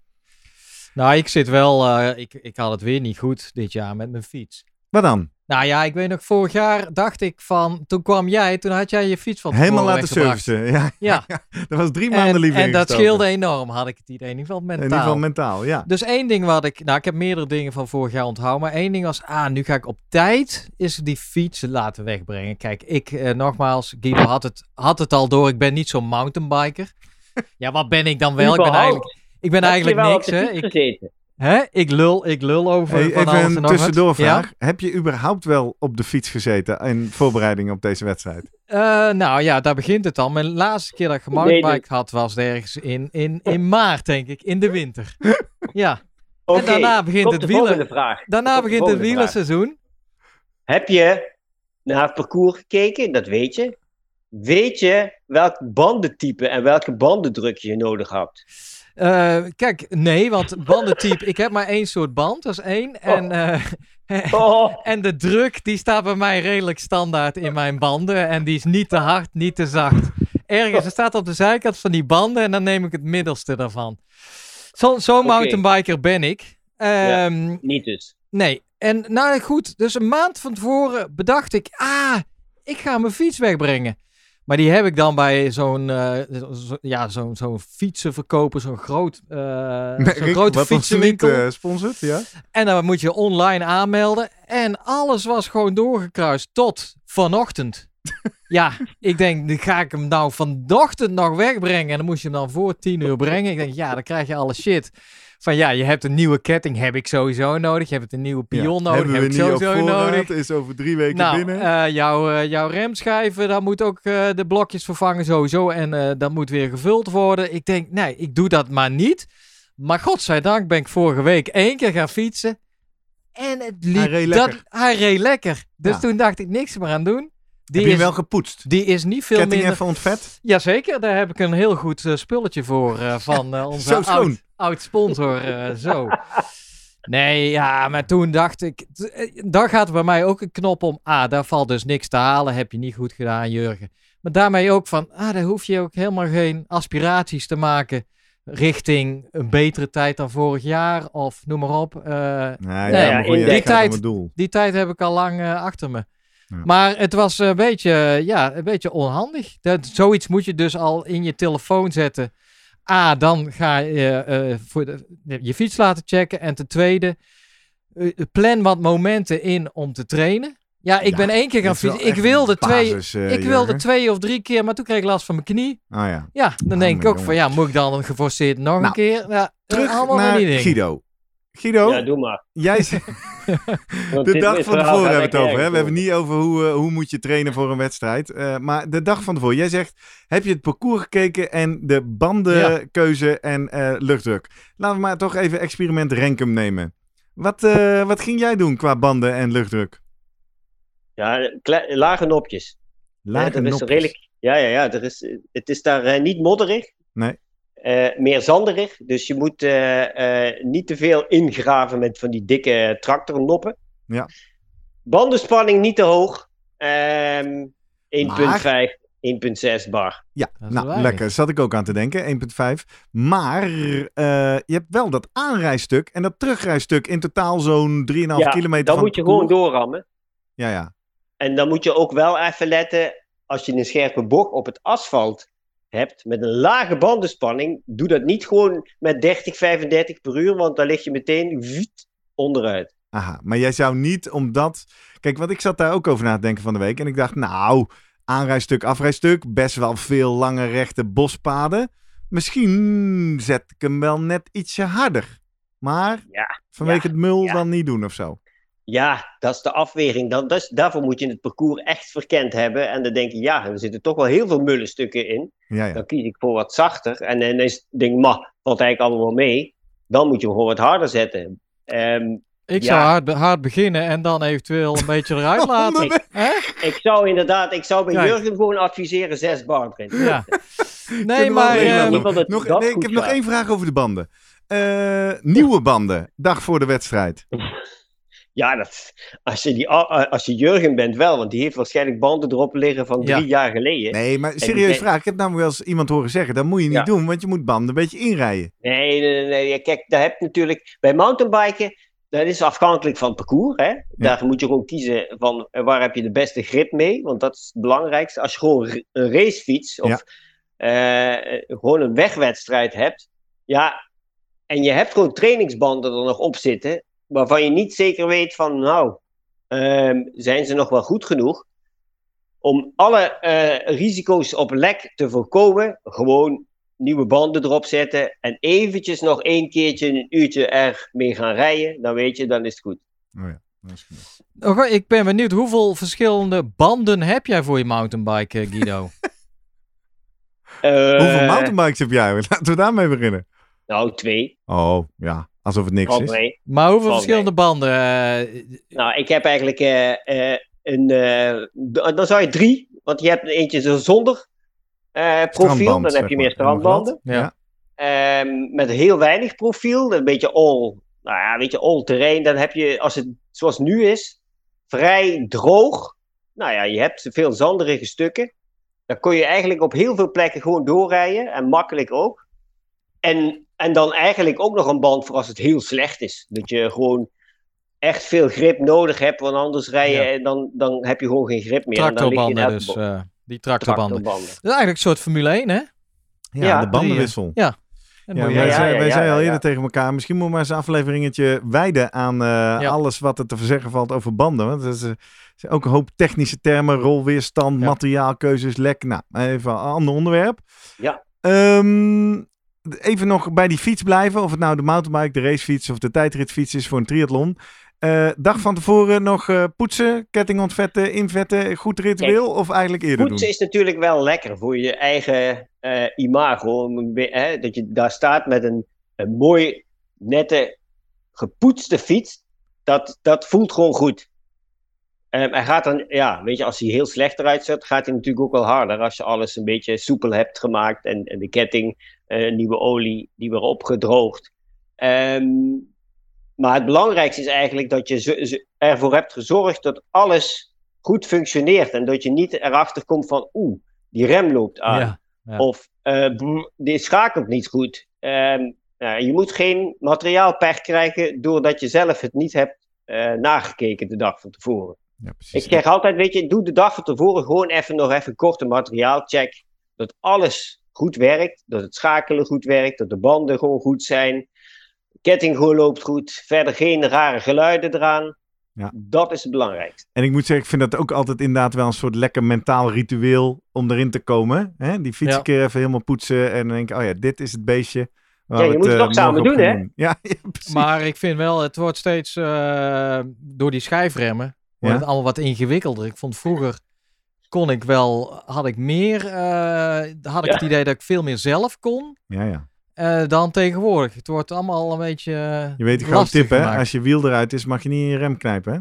Speaker 2: Nou, ik zit wel, eh, ik, ik had het weer niet goed dit jaar met mijn fiets.
Speaker 1: Wat dan?
Speaker 2: Nou ja, ik weet nog, vorig jaar dacht ik van, toen kwam jij, toen had jij je fiets van
Speaker 1: Helemaal laten
Speaker 2: weggebracht.
Speaker 1: servicen. Ja,
Speaker 2: Ja, <laughs>
Speaker 1: dat was drie maanden
Speaker 2: en,
Speaker 1: liever
Speaker 2: en dat scheelde enorm, had ik het idee. In ieder geval mentaal.
Speaker 1: In ieder geval mentaal, ja.
Speaker 2: Dus één ding wat ik, nou ik heb meerdere dingen van vorig jaar onthouden, maar één ding was, ah nu ga ik op tijd is die fiets laten wegbrengen. Kijk, ik eh, nogmaals, Guido had het, had het al door, ik ben niet zo'n mountainbiker. <laughs> Ja, wat ben ik dan wel? Ik ben eigenlijk, ik ben eigenlijk
Speaker 3: wel
Speaker 2: niks
Speaker 3: op de
Speaker 2: hè.
Speaker 3: fiets
Speaker 2: Ik,
Speaker 3: gezeten?
Speaker 2: Hè? ik lul, ik lul over
Speaker 1: Hey,
Speaker 2: van alles
Speaker 1: even
Speaker 2: en
Speaker 1: een
Speaker 2: nog wat.
Speaker 1: tussendoorvraag. Heb je überhaupt wel op de fiets gezeten in voorbereiding op deze wedstrijd?
Speaker 2: Eh, nou ja, daar begint het al. Mijn laatste keer dat ik gemountainbiked had, was ergens in, in, in <laughs> maart, denk ik, in de winter. Ja,
Speaker 3: Oké,
Speaker 2: en daarna begint het
Speaker 3: de
Speaker 2: wielen.
Speaker 3: volgende vraag.
Speaker 2: Daarna
Speaker 3: Komt
Speaker 2: begint het wielerseizoen.
Speaker 3: Heb je naar het parcours gekeken? Dat weet je. Weet je welk bandentype en welke bandendruk je nodig hebt?
Speaker 2: Eh, kijk, nee, want bandentype, ik heb maar één soort band, dat is één. En, eh, <laughs>
Speaker 3: Oh,
Speaker 2: en de druk, die staat bij mij redelijk standaard in mijn banden. En die is niet te hard, niet te zacht. Ergens, het staat op de zijkant van die banden en dan neem ik het middelste daarvan. Zo- Zo'n
Speaker 3: Oké.
Speaker 2: mountainbiker ben ik. Ehm,
Speaker 3: niet dus.
Speaker 2: Nee, en nou goed, dus een maand van tevoren bedacht ik, ah, ik ga mijn fiets wegbrengen. Maar die heb ik dan bij zo'n eh, zo- ja, zo'n zo'n fietsenverkoper, zo'n groot, eh <laughs> zo'n grote
Speaker 1: niet
Speaker 2: fietsenwinkel.
Speaker 1: eh, sponsort, ja?
Speaker 2: En dan moet je online aanmelden. En alles was gewoon doorgekruist tot vanochtend. <laughs> ja, ik denk, ga ik hem nou vanochtend nog wegbrengen. En dan moest je hem dan voor tien uur brengen. Ik denk, ja, dan krijg je alle shit. Van ja, je hebt een nieuwe ketting, heb ik sowieso nodig. Je hebt een nieuwe pion nodig, heb ik sowieso nodig.
Speaker 1: is over drie weken
Speaker 2: Nou,
Speaker 1: binnen.
Speaker 2: eh, jouw, eh, jouw remschijven, daar moet ook eh, de blokjes vervangen sowieso. En dat moet weer gevuld worden. Ik denk, nee, ik doe dat maar niet. Maar godzijdank ben ik vorige week één keer gaan fietsen. En het liep...
Speaker 1: Hij reed
Speaker 2: dat,
Speaker 1: lekker.
Speaker 2: hij reed lekker. Dus
Speaker 1: Ja.
Speaker 2: toen dacht ik, niks meer aan doen. Die
Speaker 1: Heb je
Speaker 2: is,
Speaker 1: wel gepoetst?
Speaker 2: die is niet veel
Speaker 1: Ketting
Speaker 2: minder...
Speaker 1: even ontvet?
Speaker 2: Jazeker, daar heb ik een heel goed spulletje voor <laughs> van eh, onze
Speaker 1: Zo
Speaker 2: oud, oud sponsor. eh, zo. Nee, ja, maar toen dacht ik, eh, daar gaat bij mij ook een knop om. Ah, daar valt dus niks te halen, heb je niet goed gedaan, Jurgen. Maar daarmee ook van, ah, daar hoef je ook helemaal geen aspiraties te maken richting een betere tijd dan vorig jaar of noem maar op. Eh,
Speaker 1: Nee, ja,
Speaker 3: die
Speaker 2: tijd- die tijd heb ik al lang achter me.
Speaker 1: Ja.
Speaker 2: Maar het was een beetje, ja, een beetje onhandig. Dat, zoiets moet je dus al in je telefoon zetten. A, dan ga je eh, voor de, je fiets laten checken. En ten tweede, eh, plan wat momenten in om te trainen. Ja, ik
Speaker 1: Ja,
Speaker 2: ben één keer gaan fietsen. Ik wilde, twee,
Speaker 1: eh,
Speaker 2: ik wilde
Speaker 1: Jurgen.
Speaker 2: twee of drie keer, maar toen kreeg ik last van mijn knie.
Speaker 1: Ah ja.
Speaker 2: Ja, dan
Speaker 1: Oh,
Speaker 2: denk ik ook van, ja, moet ik dan een geforceerd nog een
Speaker 1: Nou,
Speaker 2: keer? Ja,
Speaker 1: Terug
Speaker 2: allemaal
Speaker 1: naar. Guido. Guido,
Speaker 3: Ja, doe maar.
Speaker 1: jij <laughs> De dag van tevoren hebben we het over. Hè? We hebben
Speaker 3: worden.
Speaker 1: niet over hoe, eh, hoe moet je trainen voor een wedstrijd. Eh, maar de dag van tevoren. Jij zegt, heb je het parcours gekeken en de bandenkeuze en eh, luchtdruk. Laten we maar toch even experiment Renkum nemen. Wat, wat ging jij doen qua banden en luchtdruk?
Speaker 3: Ja, lage nopjes.
Speaker 1: Lage
Speaker 3: Ja,
Speaker 1: nopjes.
Speaker 3: redelijk, ja, ja, ja. Er is, het is daar niet modderig.
Speaker 1: Nee.
Speaker 3: Eh, meer zanderig. Dus je moet eh, eh, niet te veel ingraven met van die dikke tractornoppen.
Speaker 1: Ja.
Speaker 3: Bandenspanning niet te hoog. Ehm 1.5, 1.6 bar.
Speaker 1: Ja, nou
Speaker 2: weinig.
Speaker 1: lekker. Zat ik ook aan te denken. 1,5. Maar eh, je hebt wel dat aanrijstuk en dat terugrijstuk in totaal zo'n 3,5
Speaker 3: Ja,
Speaker 1: kilometer
Speaker 3: Dan
Speaker 1: van
Speaker 3: moet je gewoon doorrammen.
Speaker 1: Ja, ja.
Speaker 3: En dan moet je ook wel even letten, als je een scherpe bocht op het asfalt hebt, met een lage bandenspanning, doe dat niet gewoon met 30, 35 per uur, want dan lig je meteen onderuit.
Speaker 1: Aha, maar jij zou niet omdat... Kijk, want ik zat daar ook over na te denken van de week. En ik dacht, nou, aanrijstuk, afrijstuk, best wel veel lange rechte bospaden. Misschien zet ik hem wel net ietsje harder. Maar
Speaker 3: Ja,
Speaker 1: vanwege
Speaker 3: ja,
Speaker 1: het mul
Speaker 3: ja.
Speaker 1: dan niet doen of zo.
Speaker 3: Ja, dat is de afweging. Dat, dat is, daarvoor moet je het parcours echt verkend hebben. En dan denk je, ja, er zitten toch wel heel veel mullenstukken in.
Speaker 1: Ja, ja.
Speaker 3: Dan kies ik voor wat zachter. En dan is denk ik, ma, valt eigenlijk allemaal wel mee. Dan moet je hem gewoon wat harder zetten. Ehm,
Speaker 2: Ik
Speaker 3: Ja.
Speaker 2: zou hard, hard beginnen en dan eventueel een beetje eruit <laughs> laten.
Speaker 3: ik,
Speaker 2: Hè?
Speaker 3: ik zou inderdaad, ik zou bij. Jurgen gewoon adviseren 6 bar erin.
Speaker 2: Ja. Nee, maar...
Speaker 3: eh,
Speaker 1: nog, nee, ik heb nog één vraag over de banden. Eh, nieuwe banden, dag voor de wedstrijd. <laughs>
Speaker 3: Ja, dat, als, je die, a- als je Jurgen bent wel, want die heeft waarschijnlijk banden erop liggen van drie
Speaker 2: Ja.
Speaker 3: jaar geleden. Nee,
Speaker 1: maar serieus vraag. Ik heb namelijk wel eens iemand horen zeggen, dat moet je niet
Speaker 3: Ja.
Speaker 1: doen, want je moet banden een beetje inrijden.
Speaker 3: nee, nee, nee. Kijk, daar heb je natuurlijk bij mountainbiken, dat is afhankelijk van het parcours. Hè? Daar moet je gewoon kiezen van eh, waar heb je de beste grip mee, want dat is het belangrijkste. Als je gewoon een racefiets of eh, gewoon een wegwedstrijd hebt, ja, en je hebt gewoon trainingsbanden er nog op zitten, waarvan je niet zeker weet van, nou, ehm, zijn ze nog wel goed genoeg? Om alle eh, risico's op lek te voorkomen, gewoon nieuwe banden erop zetten en eventjes nog één keertje een uurtje er mee gaan rijden, dan weet je, dan is het goed.
Speaker 1: Oh ja, dat is genoeg.
Speaker 2: Oh, ik ben benieuwd, hoeveel verschillende banden heb jij voor je mountainbike, eh, Guido? <laughs>
Speaker 3: Eh,
Speaker 1: Hoeveel mountainbikes heb jij? <laughs> Laten we daarmee beginnen.
Speaker 3: Nou, twee.
Speaker 1: Oh, ja. Alsof het niks
Speaker 3: Valt
Speaker 1: is.
Speaker 3: mee.
Speaker 2: maar hoeveel
Speaker 3: Valt
Speaker 2: verschillende banden? eh,
Speaker 3: Nou, ik heb eigenlijk eh, eh, een. eh, dan zou je drie, want je hebt eentje zo zonder eh, profiel,
Speaker 1: Strandband,
Speaker 3: dan heb je meer strandbanden.
Speaker 2: Ja.
Speaker 3: Ehm, met heel weinig profiel, een beetje all, nou ja, weet je, all terrein. Dan heb je, als het zoals nu is, vrij droog. Nou ja, je hebt veel zanderige stukken. Dan kun je eigenlijk op heel veel plekken gewoon doorrijden en makkelijk ook. En, en dan eigenlijk ook nog een band voor als het heel slecht is. Dat je gewoon echt veel grip nodig hebt, want anders rij je
Speaker 2: Ja.
Speaker 3: en dan, dan heb je gewoon geen grip meer.
Speaker 2: Tractorbanden dus. eh, die tractorbanden.
Speaker 3: Tractorbanden.
Speaker 2: Dat is eigenlijk een soort Formule 1, hè?
Speaker 1: Ja,
Speaker 3: Ja,
Speaker 1: de bandenwissel.
Speaker 2: Ja. En
Speaker 1: Ja,
Speaker 2: moet
Speaker 1: wij
Speaker 3: ja,
Speaker 1: zei-
Speaker 3: ja,
Speaker 1: wij
Speaker 3: ja,
Speaker 1: zeiden al
Speaker 3: ja,
Speaker 1: eerder tegen elkaar, misschien moeten we maar eens een afleveringetje wijden aan eh,
Speaker 2: Ja.
Speaker 1: alles wat er te zeggen valt over banden. Want er is, eh, zijn ook een hoop technische termen, rolweerstand,
Speaker 2: Ja.
Speaker 1: materiaalkeuzes, lek. Nou, even een ander onderwerp.
Speaker 3: Ja.
Speaker 1: Ehm, even nog bij die fiets blijven, of het nou de mountainbike, de racefiets of de tijdritfiets is voor een triathlon. Eh, dag van tevoren nog eh, poetsen, ketting ontvetten, invetten, goed ritueel of eigenlijk eerder
Speaker 3: Poetsen
Speaker 1: doen?
Speaker 3: is natuurlijk wel lekker voor je eigen eh, imago. Hè, dat je daar staat met een, een mooi, nette, gepoetste fiets. Dat, dat voelt gewoon goed. Hij gaat dan, ja, weet je, als hij heel slecht eruit zit, gaat hij natuurlijk ook wel harder. Als je alles een beetje soepel hebt gemaakt en, en de ketting, eh, nieuwe olie, die weer opgedroogd. Ehm, maar het belangrijkste is eigenlijk dat je ervoor hebt gezorgd dat alles goed functioneert. En dat je niet erachter komt van, oeh, die rem loopt aan.
Speaker 2: Ja. Ja.
Speaker 3: Of eh, brr, dit schakelt niet goed. Ehm, nou, je moet geen materiaalpech krijgen doordat je zelf het niet hebt eh, nagekeken de dag van tevoren.
Speaker 1: Ja, precies.
Speaker 3: Ik zeg altijd, weet je, doe de dag van tevoren gewoon even nog even een korte materiaalcheck. Dat alles goed werkt, dat het schakelen goed werkt, dat de banden gewoon goed zijn. Ketting gewoon loopt goed, verder geen rare geluiden eraan.
Speaker 1: Ja.
Speaker 3: Dat is het belangrijkste.
Speaker 1: En ik moet zeggen, ik vind dat ook altijd inderdaad wel een soort lekker mentaal ritueel om erin te komen. Hè? Die fiets
Speaker 2: Ja.
Speaker 1: een keer even helemaal poetsen en dan denk ik, oh ja, dit is het beestje.
Speaker 3: Ja, je moet het
Speaker 1: eh,
Speaker 3: toch samen doen, hè? <laughs>
Speaker 1: Ja, ja, precies.
Speaker 2: Maar ik vind wel, het wordt steeds eh, door die schijfremmen wordt
Speaker 1: Ja?
Speaker 2: het allemaal wat ingewikkelder. Ik vond vroeger kon ik wel, had ik meer, eh, had ik
Speaker 3: Ja.
Speaker 2: het idee dat ik veel meer zelf kon
Speaker 1: ja, ja.
Speaker 2: eh, dan tegenwoordig. Het wordt allemaal een beetje
Speaker 1: Je weet een groot tip, hè?
Speaker 2: gemaakt.
Speaker 1: Als je wiel eruit is, mag je niet in je rem knijpen, hè?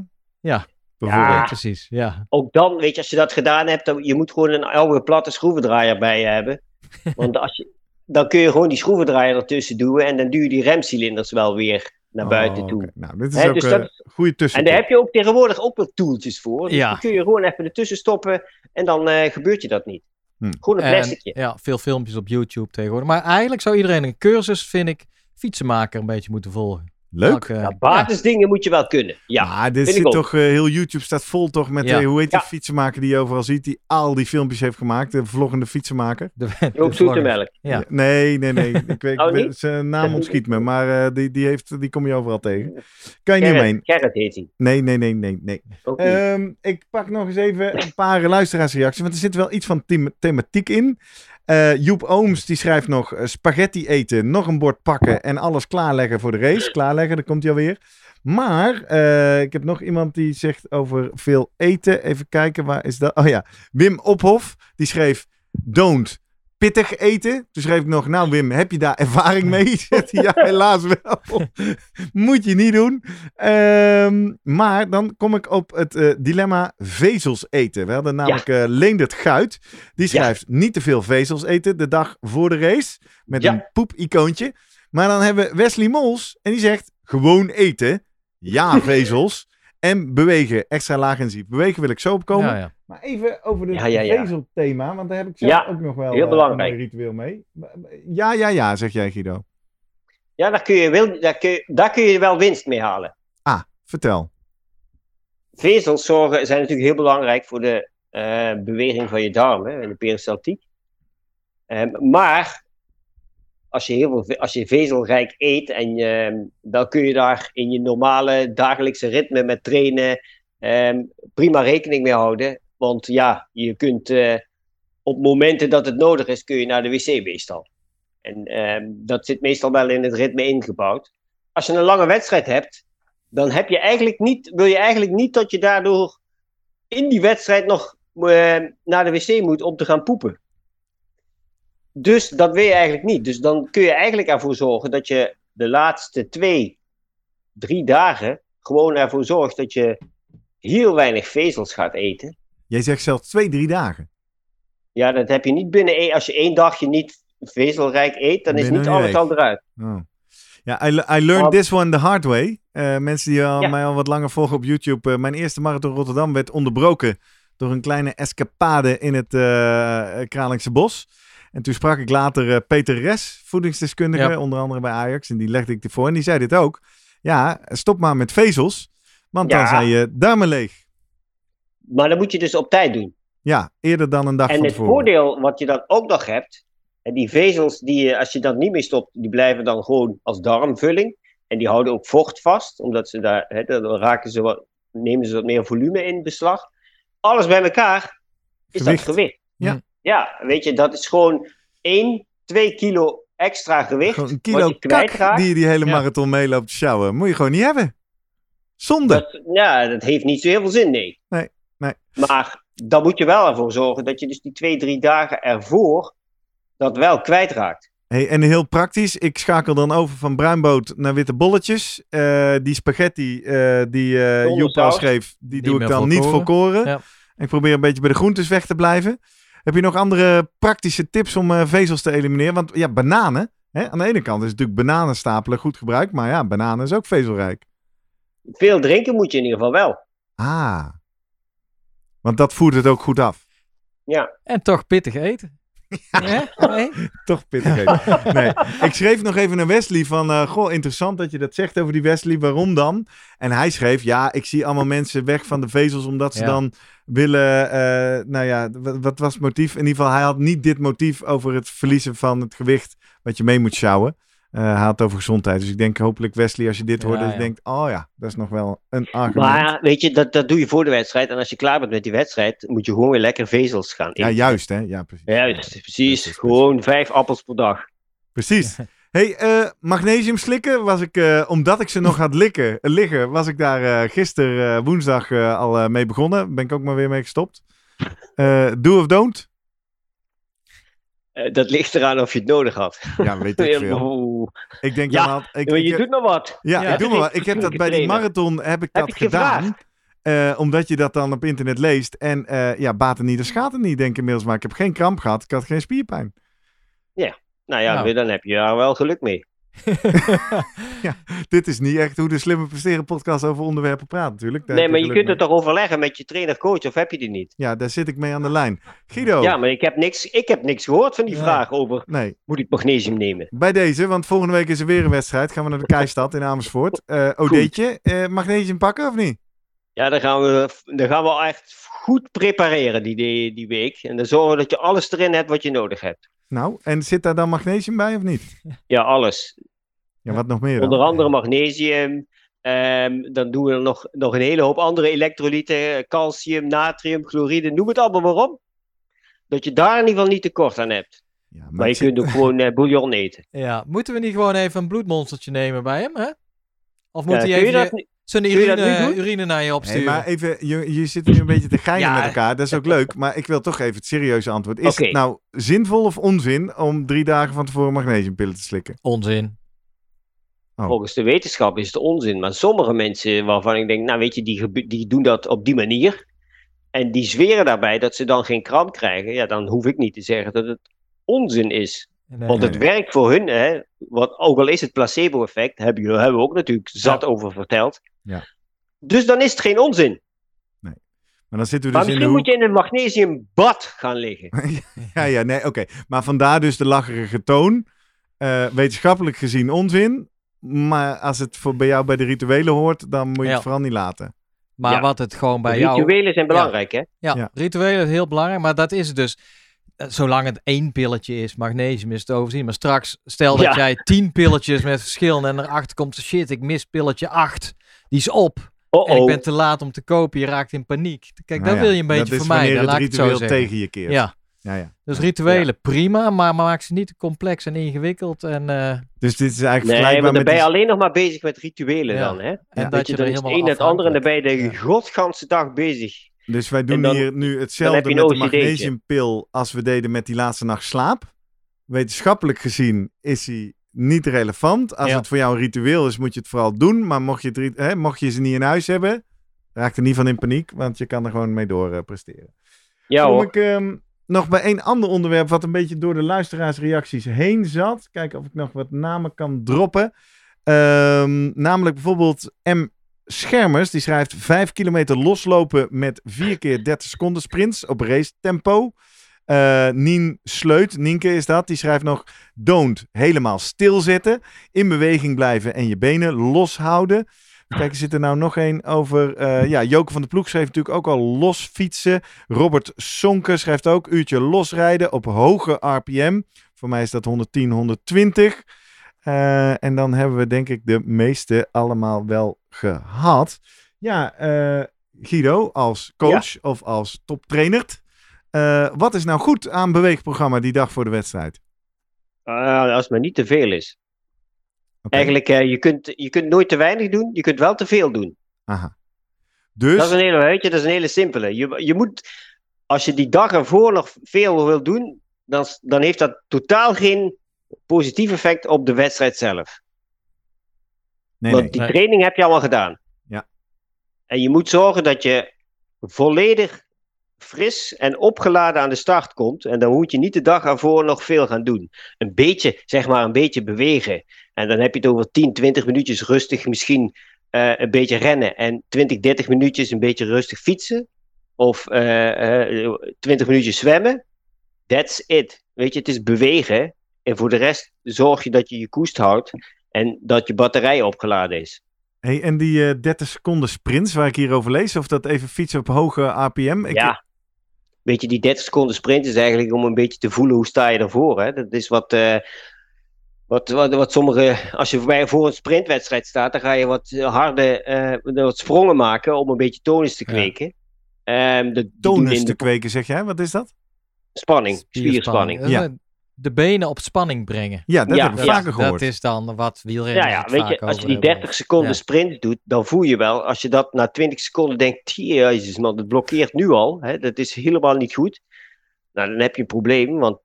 Speaker 2: Ja.
Speaker 1: Bijvoorbeeld.
Speaker 2: Ja, precies. Ja.
Speaker 3: Ook dan, weet je, als je dat gedaan hebt, dan, je moet gewoon een oude platte schroevendraaier bij je hebben. <laughs> Want als je, dan kun je gewoon die schroevendraaier ertussen duwen en dan duw je die remcilinders wel weer naar buiten
Speaker 1: Oh,
Speaker 3: toe.
Speaker 1: Nou, dit is ook
Speaker 3: dus
Speaker 1: een
Speaker 3: dat-
Speaker 1: goede tussen.
Speaker 3: En daar heb je ook tegenwoordig ook wel toeltjes voor. Dus
Speaker 2: Ja.
Speaker 3: dan kun je gewoon even ertussen stoppen en dan eh, gebeurt je dat niet.
Speaker 1: Hm.
Speaker 3: Gewoon een
Speaker 2: En,
Speaker 3: plasticje.
Speaker 2: ja, veel filmpjes op YouTube tegenwoordig. Maar eigenlijk zou iedereen een cursus, vind ik, fietsenmaker een beetje moeten volgen.
Speaker 1: Leuk.
Speaker 3: Ja, basisdingen moet je wel kunnen. Ja,
Speaker 1: maar dit
Speaker 3: vind ik
Speaker 1: zit toch, eh, heel YouTube staat vol toch met,
Speaker 2: Ja.
Speaker 1: eh, hoe heet die
Speaker 3: Ja.
Speaker 1: fietsenmaker die je overal ziet, die al die filmpjes heeft gemaakt, de vloggende fietsenmaker.
Speaker 2: De,
Speaker 3: zoetemelk.
Speaker 2: Ja.
Speaker 1: Nee, nee, nee. <laughs> Ik weet,
Speaker 3: Oh, niet?
Speaker 1: zijn naam ontschiet me, maar eh, die, die, heeft, die kom je overal tegen. Kan je niet omheen.
Speaker 3: Gerrit, heet hij.
Speaker 1: Nee, nee, nee, nee, nee. Ehm, ik pak nog eens even een paar luisteraarsreacties, want er zit wel iets van thema- thematiek in. Eh, Joep Ooms die schrijft nog eh, spaghetti eten, nog een bord pakken en alles klaarleggen voor de race. Klaarleggen, daar komt hij alweer. Maar eh, ik heb nog iemand die zegt over veel eten. Even kijken, waar is dat? Oh ja, Wim Ophof die schreef don't pittig eten. Toen schreef ik nog, nou Wim, heb je daar ervaring mee? <laughs> Zegt hij, ja, helaas wel. <laughs> Moet je niet doen. Ehm, maar dan kom ik op het eh, dilemma vezels eten. We hadden namelijk eh Leendert Guit. Die schrijft niet te veel vezels eten de dag voor de race. Met
Speaker 3: Ja.
Speaker 1: een poep-icoontje. Maar dan hebben we Wesley Mols. En die zegt gewoon eten. Ja, <laughs> vezels. En bewegen. Extra laag intensief. Bewegen wil ik zo opkomen.
Speaker 2: Ja, ja.
Speaker 1: Maar even over het
Speaker 3: Ja, ja, ja.
Speaker 1: vezelthema. Want daar heb ik zelf
Speaker 3: Ja,
Speaker 1: ook nog wel
Speaker 3: heel
Speaker 1: eh,
Speaker 3: belangrijk.
Speaker 1: een ritueel mee. Ja, ja, ja, zeg jij Guido.
Speaker 3: Ja, daar kun, je wel, daar, kun je, daar kun je wel winst mee halen.
Speaker 1: Ah, vertel.
Speaker 3: Vezels zorgen, zijn natuurlijk heel belangrijk voor de eh, beweging van je darmen en de peristaltiek. Ehm, maar als je, heel veel, ve- als je vezelrijk eet, en je, dan kun je daar in je normale dagelijkse ritme met trainen ehm, prima rekening mee houden. Want ja, je kunt eh, op momenten dat het nodig is, kun je naar de wc meestal. En ehm, dat zit meestal wel in het ritme ingebouwd. Als je een lange wedstrijd hebt, dan heb je eigenlijk niet, wil je eigenlijk niet dat je daardoor in die wedstrijd nog eh, naar de wc moet om te gaan poepen. Dus dat wil je eigenlijk niet. Dus dan kun je eigenlijk ervoor zorgen dat je de laatste twee, drie dagen gewoon ervoor zorgt dat je heel weinig vezels gaat eten.
Speaker 1: Jij zegt zelfs twee, drie dagen.
Speaker 3: Ja, dat heb je niet binnen één. Als je één dagje niet vezelrijk eet, dan is
Speaker 1: Binnen
Speaker 3: niet alles
Speaker 1: week.
Speaker 3: al eruit.
Speaker 1: Oh. Ja, I, I learned this one the hard way. Eh, mensen die al,
Speaker 3: Ja.
Speaker 1: mij al wat langer volgen op YouTube. eh, mijn eerste marathon Rotterdam werd onderbroken door een kleine escapade in het eh Kralingse Bos. En toen sprak ik later eh, Peter Res, voedingsdeskundige,
Speaker 2: Ja.
Speaker 1: onder andere bij Ajax. En die legde ik ervoor. En die zei dit ook. Ja, stop maar met vezels, want dan zijn je darmen leeg.
Speaker 3: Maar dan moet je dus op tijd doen.
Speaker 1: Ja, eerder dan een dag
Speaker 3: En
Speaker 1: van
Speaker 3: het voordeel wat je dan ook nog hebt, en die vezels, die, je, als je dat niet meer stopt, die blijven dan gewoon als darmvulling. En die houden ook vocht vast, omdat ze daar, hè, dan raken ze wat, nemen ze wat meer volume in beslag. Alles bij elkaar is
Speaker 1: Gewicht.
Speaker 3: dat gewicht.
Speaker 1: Ja.
Speaker 3: Ja, weet je, dat is gewoon 1, 2 kilo extra gewicht.
Speaker 1: Gewoon een
Speaker 3: wat
Speaker 1: kilo
Speaker 3: je
Speaker 1: kak
Speaker 3: kwijtraakt.
Speaker 1: die je die hele
Speaker 2: Ja.
Speaker 1: marathon meeloopt te sjouwen. Moet je gewoon niet hebben. Zonde.
Speaker 3: Dat, ja, dat heeft niet zo heel veel zin, nee.
Speaker 1: Nee, nee.
Speaker 3: Maar dan moet je wel ervoor zorgen dat je dus die twee, drie dagen ervoor dat wel kwijtraakt.
Speaker 1: Hey, en heel praktisch, ik schakel dan over van bruinboot naar witte bolletjes. Eh, die spaghetti eh, die
Speaker 3: Zonder
Speaker 1: Joep al schreef, die,
Speaker 2: Die
Speaker 1: doe ik dan niet
Speaker 2: volkoren.
Speaker 1: volkoren.
Speaker 2: Ja.
Speaker 1: Ik probeer een beetje bij de groentes weg te blijven. Heb je nog andere praktische tips om eh, vezels te elimineren? Want ja, bananen, hè, aan de ene kant is natuurlijk bananenstapelen goed gebruikt. Maar ja, bananen is ook vezelrijk.
Speaker 3: Veel drinken moet je in ieder geval wel.
Speaker 1: Ah, want dat voert het ook goed af.
Speaker 3: Ja,
Speaker 2: En toch pittig eten. Ja? Nee? <laughs>
Speaker 1: Toch pittig. Nee, ik schreef nog even naar Wesley van, eh, goh, interessant dat je dat zegt over die Wesley, waarom dan? En hij schreef, ja, ik zie allemaal mensen weg van de vezels omdat ze
Speaker 2: Ja.
Speaker 1: dan willen, eh, nou ja, wat, wat was het motief? In ieder geval, hij had niet dit motief over het verliezen van het gewicht wat je mee moet sjouwen. Eh, het over gezondheid. Dus ik denk hopelijk, Wesley, als je dit hoort,
Speaker 2: Ja,
Speaker 1: dat je
Speaker 2: ja.
Speaker 1: denkt, oh ja, dat is nog wel een argument.
Speaker 3: maar weet je, dat, dat doe je voor de wedstrijd. En als je klaar bent met die wedstrijd, moet je gewoon weer lekker vezels gaan
Speaker 1: ja,
Speaker 3: eten.
Speaker 1: juist, hè? Ja, precies.
Speaker 3: Juist, precies. Gewoon vijf appels per dag.
Speaker 1: Precies. <laughs> Hey, eh, magnesium slikken was ik, eh, omdat ik ze nog had likken, liggen, was ik daar eh gisteren eh, woensdag eh, al eh, mee begonnen. Ben ik ook maar weer mee gestopt. Eh do of don't?
Speaker 3: Eh, dat ligt eraan of je het nodig had.
Speaker 1: Ja, weet ik <laughs> veel. Ik denk
Speaker 3: Ja,
Speaker 1: ik, ik
Speaker 3: je doet nog wat.
Speaker 1: ja,
Speaker 2: Ja.
Speaker 1: ik doe maar wat. Ik heb dat bij die marathon heb ik
Speaker 3: Heb
Speaker 1: dat
Speaker 3: het
Speaker 1: gedaan. eh, omdat je dat dan op internet leest. En eh, ja, baten niet, dan schaadt het niet, denk ik inmiddels. Maar ik heb geen kramp gehad. Ik had geen spierpijn.
Speaker 3: Nou ja,
Speaker 2: Nou.
Speaker 3: dan heb je daar wel geluk mee. <laughs>
Speaker 1: Dit is niet echt hoe de Slimme Presteren podcast over onderwerpen praat natuurlijk. Daar
Speaker 3: Nee, maar je kunt het toch overleggen met je trainer-coach, of heb je die niet?
Speaker 1: Ja, daar zit ik mee aan de lijn. Guido.
Speaker 3: Ja, maar ik heb niks, ik heb niks gehoord van die vraag over,
Speaker 1: Nee,
Speaker 3: moet ik magnesium nemen?
Speaker 1: Bij deze, want volgende week is er weer een wedstrijd. Gaan we naar de Keistad in Amersfoort. Eh Odeetje, eh, magnesium pakken of niet?
Speaker 3: Ja, dan gaan we, dan gaan we echt goed prepareren die, die, die week. En dan zorgen we dat je alles erin hebt wat je nodig hebt.
Speaker 1: Nou, en zit daar dan magnesium bij of niet?
Speaker 3: Ja, alles.
Speaker 1: Ja, wat nog meer dan?
Speaker 3: Onder andere magnesium. ehm, dan doen we er nog, nog een hele hoop andere elektrolyten. Calcium, natrium, chloride, noem het allemaal maar op. Dat je daar in ieder geval niet tekort aan hebt.
Speaker 1: Ja, maar
Speaker 3: Maar je
Speaker 1: zit-
Speaker 3: kunt ook gewoon eh, bouillon eten.
Speaker 2: Ja, moeten we niet gewoon even een bloedmonstertje nemen bij hem, hè? Of moet
Speaker 3: Ja,
Speaker 2: hij
Speaker 3: kun je
Speaker 2: even
Speaker 3: dat
Speaker 2: je-
Speaker 3: niet-
Speaker 2: zijn
Speaker 3: dat
Speaker 2: urine, urine naar je
Speaker 1: Nee,
Speaker 2: opsturen?
Speaker 1: maar even, je, je zit nu een beetje te geinen
Speaker 2: Ja.
Speaker 1: met elkaar. Dat is ook leuk, maar ik wil toch even het serieuze antwoord. Is het nou zinvol of onzin om drie dagen van tevoren magnesiumpillen te slikken?
Speaker 2: Onzin.
Speaker 1: Oh.
Speaker 3: Volgens de wetenschap is het onzin. Maar sommige mensen waarvan ik denk, nou weet je, die, die doen dat op die manier. En die zweren daarbij dat ze dan geen kramp krijgen. Ja, dan hoef ik niet te zeggen dat het onzin is.
Speaker 2: Nee.
Speaker 3: Want het
Speaker 1: nee.
Speaker 3: werkt voor hun, hè, wat, ook al is het placebo-effect, hebben, hebben we ook natuurlijk zat over verteld.
Speaker 1: Ja.
Speaker 3: Dus dan is het geen onzin.
Speaker 1: Maar dan zitten we
Speaker 3: Maar
Speaker 1: dus in de
Speaker 3: misschien moet je in een magnesiumbad gaan liggen. <laughs>
Speaker 1: Ja, ja, nee, oké. Maar vandaar dus de lacherige toon. Eh, wetenschappelijk gezien onzin. Maar als het voor bij jou bij de rituelen hoort, dan moet je
Speaker 2: Ja.
Speaker 1: het vooral niet laten.
Speaker 2: Maar
Speaker 3: Ja.
Speaker 2: wat het gewoon bij jou...
Speaker 3: Rituelen zijn belangrijk, hè?
Speaker 2: Ja,
Speaker 1: Ja.
Speaker 2: rituelen is heel belangrijk, maar dat is het dus. eh, Zolang het één pilletje is, magnesium is te overzien. Maar straks, stel dat
Speaker 3: Ja.
Speaker 2: jij tien pilletjes met verschil en erachter komt, shit, ik mis pilletje 8. Die is op.
Speaker 3: Oh
Speaker 2: En ik ben te laat om te kopen, je raakt in paniek. Kijk,
Speaker 1: Nou
Speaker 2: dat
Speaker 1: ja,
Speaker 2: wil je een beetje
Speaker 1: dat is
Speaker 2: vermijden, laat
Speaker 1: het
Speaker 2: ik het zo zeggen.
Speaker 1: tegen je keert.
Speaker 2: Ja,
Speaker 1: Ja, ja.
Speaker 2: dus rituelen prima, maar maak ze niet te complex en ingewikkeld. En, eh,
Speaker 1: Dus dit is eigenlijk
Speaker 3: Nee,
Speaker 1: vergelijkbaar
Speaker 3: maar dan
Speaker 1: met...
Speaker 3: ben je
Speaker 1: die-
Speaker 3: alleen nog maar bezig met rituelen
Speaker 2: Ja.
Speaker 3: dan, hè?
Speaker 2: en
Speaker 1: Ja.
Speaker 2: dat je
Speaker 3: je,
Speaker 2: er
Speaker 3: dan is het
Speaker 2: helemaal
Speaker 3: een het andere en dan ben je de
Speaker 1: Ja.
Speaker 3: godganse dag bezig.
Speaker 1: Dus wij doen
Speaker 3: dan-
Speaker 1: hier nu hetzelfde met
Speaker 3: een
Speaker 1: de magnesiumpil als we deden met die laatste nacht slaap. Wetenschappelijk gezien is die niet relevant. Als
Speaker 2: Ja.
Speaker 1: het voor jou een ritueel is, moet je het vooral doen. Maar mocht je, het, hè, mocht je ze niet in huis hebben, raak er niet van in paniek. Want je kan er gewoon mee door eh, presteren.
Speaker 3: Ja
Speaker 1: Kom
Speaker 3: hoor.
Speaker 1: ik ehm, nog bij een ander onderwerp wat een beetje door de luisteraarsreacties heen zat. Kijken of ik nog wat namen kan droppen. Ehm, namelijk bijvoorbeeld M. Schermers, die schrijft 5 kilometer loslopen met 4 keer 30 seconden sprints op race tempo. Eh, Nien Sleut, Nienke is dat, die schrijft nog don't helemaal stilzitten, in beweging blijven en je benen loshouden. Kijk, er zit er nou nog één over. eh, ja, Joke van de Ploeg schreef natuurlijk ook al los fietsen. Robert Sonke schrijft ook uurtje losrijden op hoge RPM. Voor mij is dat 110, 120. Eh, en dan hebben we denk ik de meeste allemaal wel gehad. Ja, Guido, als coach of als toptrainer. Eh, wat is nou goed aan beweegprogramma die dag voor de wedstrijd?
Speaker 3: Ah, als het maar niet te veel is. Eigenlijk, eh, je, kunt, je kunt nooit te weinig doen, je kunt wel te veel doen.
Speaker 1: Aha. Dus,
Speaker 3: Dat is een hele, weet je, dat is een hele simpele. Je, je moet, als je die dag ervoor nog veel wil doen, dan, dan heeft dat totaal geen positief effect op de wedstrijd zelf.
Speaker 1: Nee,
Speaker 3: Want
Speaker 1: nee.
Speaker 3: die
Speaker 2: Nee.
Speaker 3: training heb je allemaal gedaan.
Speaker 1: Ja.
Speaker 3: En je moet zorgen dat je volledig fris en opgeladen aan de start komt. En dan moet je niet de dag ervoor nog veel gaan doen. Een beetje, zeg maar, een beetje bewegen. En dan heb je het over 10, 20 minuutjes rustig misschien eh, een beetje rennen. En 20, 30 minuutjes een beetje rustig fietsen. Of eh, eh, 20 minuutjes zwemmen. That's it. Weet je, het is bewegen. En voor de rest zorg je dat je je koest houdt. En dat je batterij opgeladen is.
Speaker 1: Hey, en die eh 30 seconden sprints waar ik hier over lees, of dat even fietsen op hoge RPM? Ik,
Speaker 3: Ja. Weet je, die 30 seconden sprint is eigenlijk om een beetje te voelen hoe sta je ervoor. Hè? Dat is wat, eh, wat, wat, wat sommige. Als je bij voor een sprintwedstrijd staat, dan ga je wat harde eh, wat sprongen maken om een beetje tonus te
Speaker 2: Ja.
Speaker 3: kweken. Ehm, de,
Speaker 1: Tonus te kweken, zeg jij? Wat is dat?
Speaker 3: spanning, spierspanning.
Speaker 2: Is,
Speaker 1: Ja.
Speaker 2: De benen op spanning brengen.
Speaker 1: Ja, dat
Speaker 3: Ja,
Speaker 1: heb ik
Speaker 3: ja,
Speaker 1: vaker gehoord.
Speaker 2: Dat is dan wat wielrenners
Speaker 3: Ja, ja,
Speaker 2: het
Speaker 3: weet
Speaker 2: vaak
Speaker 3: je, als je die
Speaker 2: hebben.
Speaker 3: 30 seconden
Speaker 2: Ja.
Speaker 3: sprint doet, dan voel je wel, als je dat na 20 seconden denkt, jezus man, dat blokkeert nu al, hè, dat is helemaal niet goed. Nou, dan heb je een probleem, want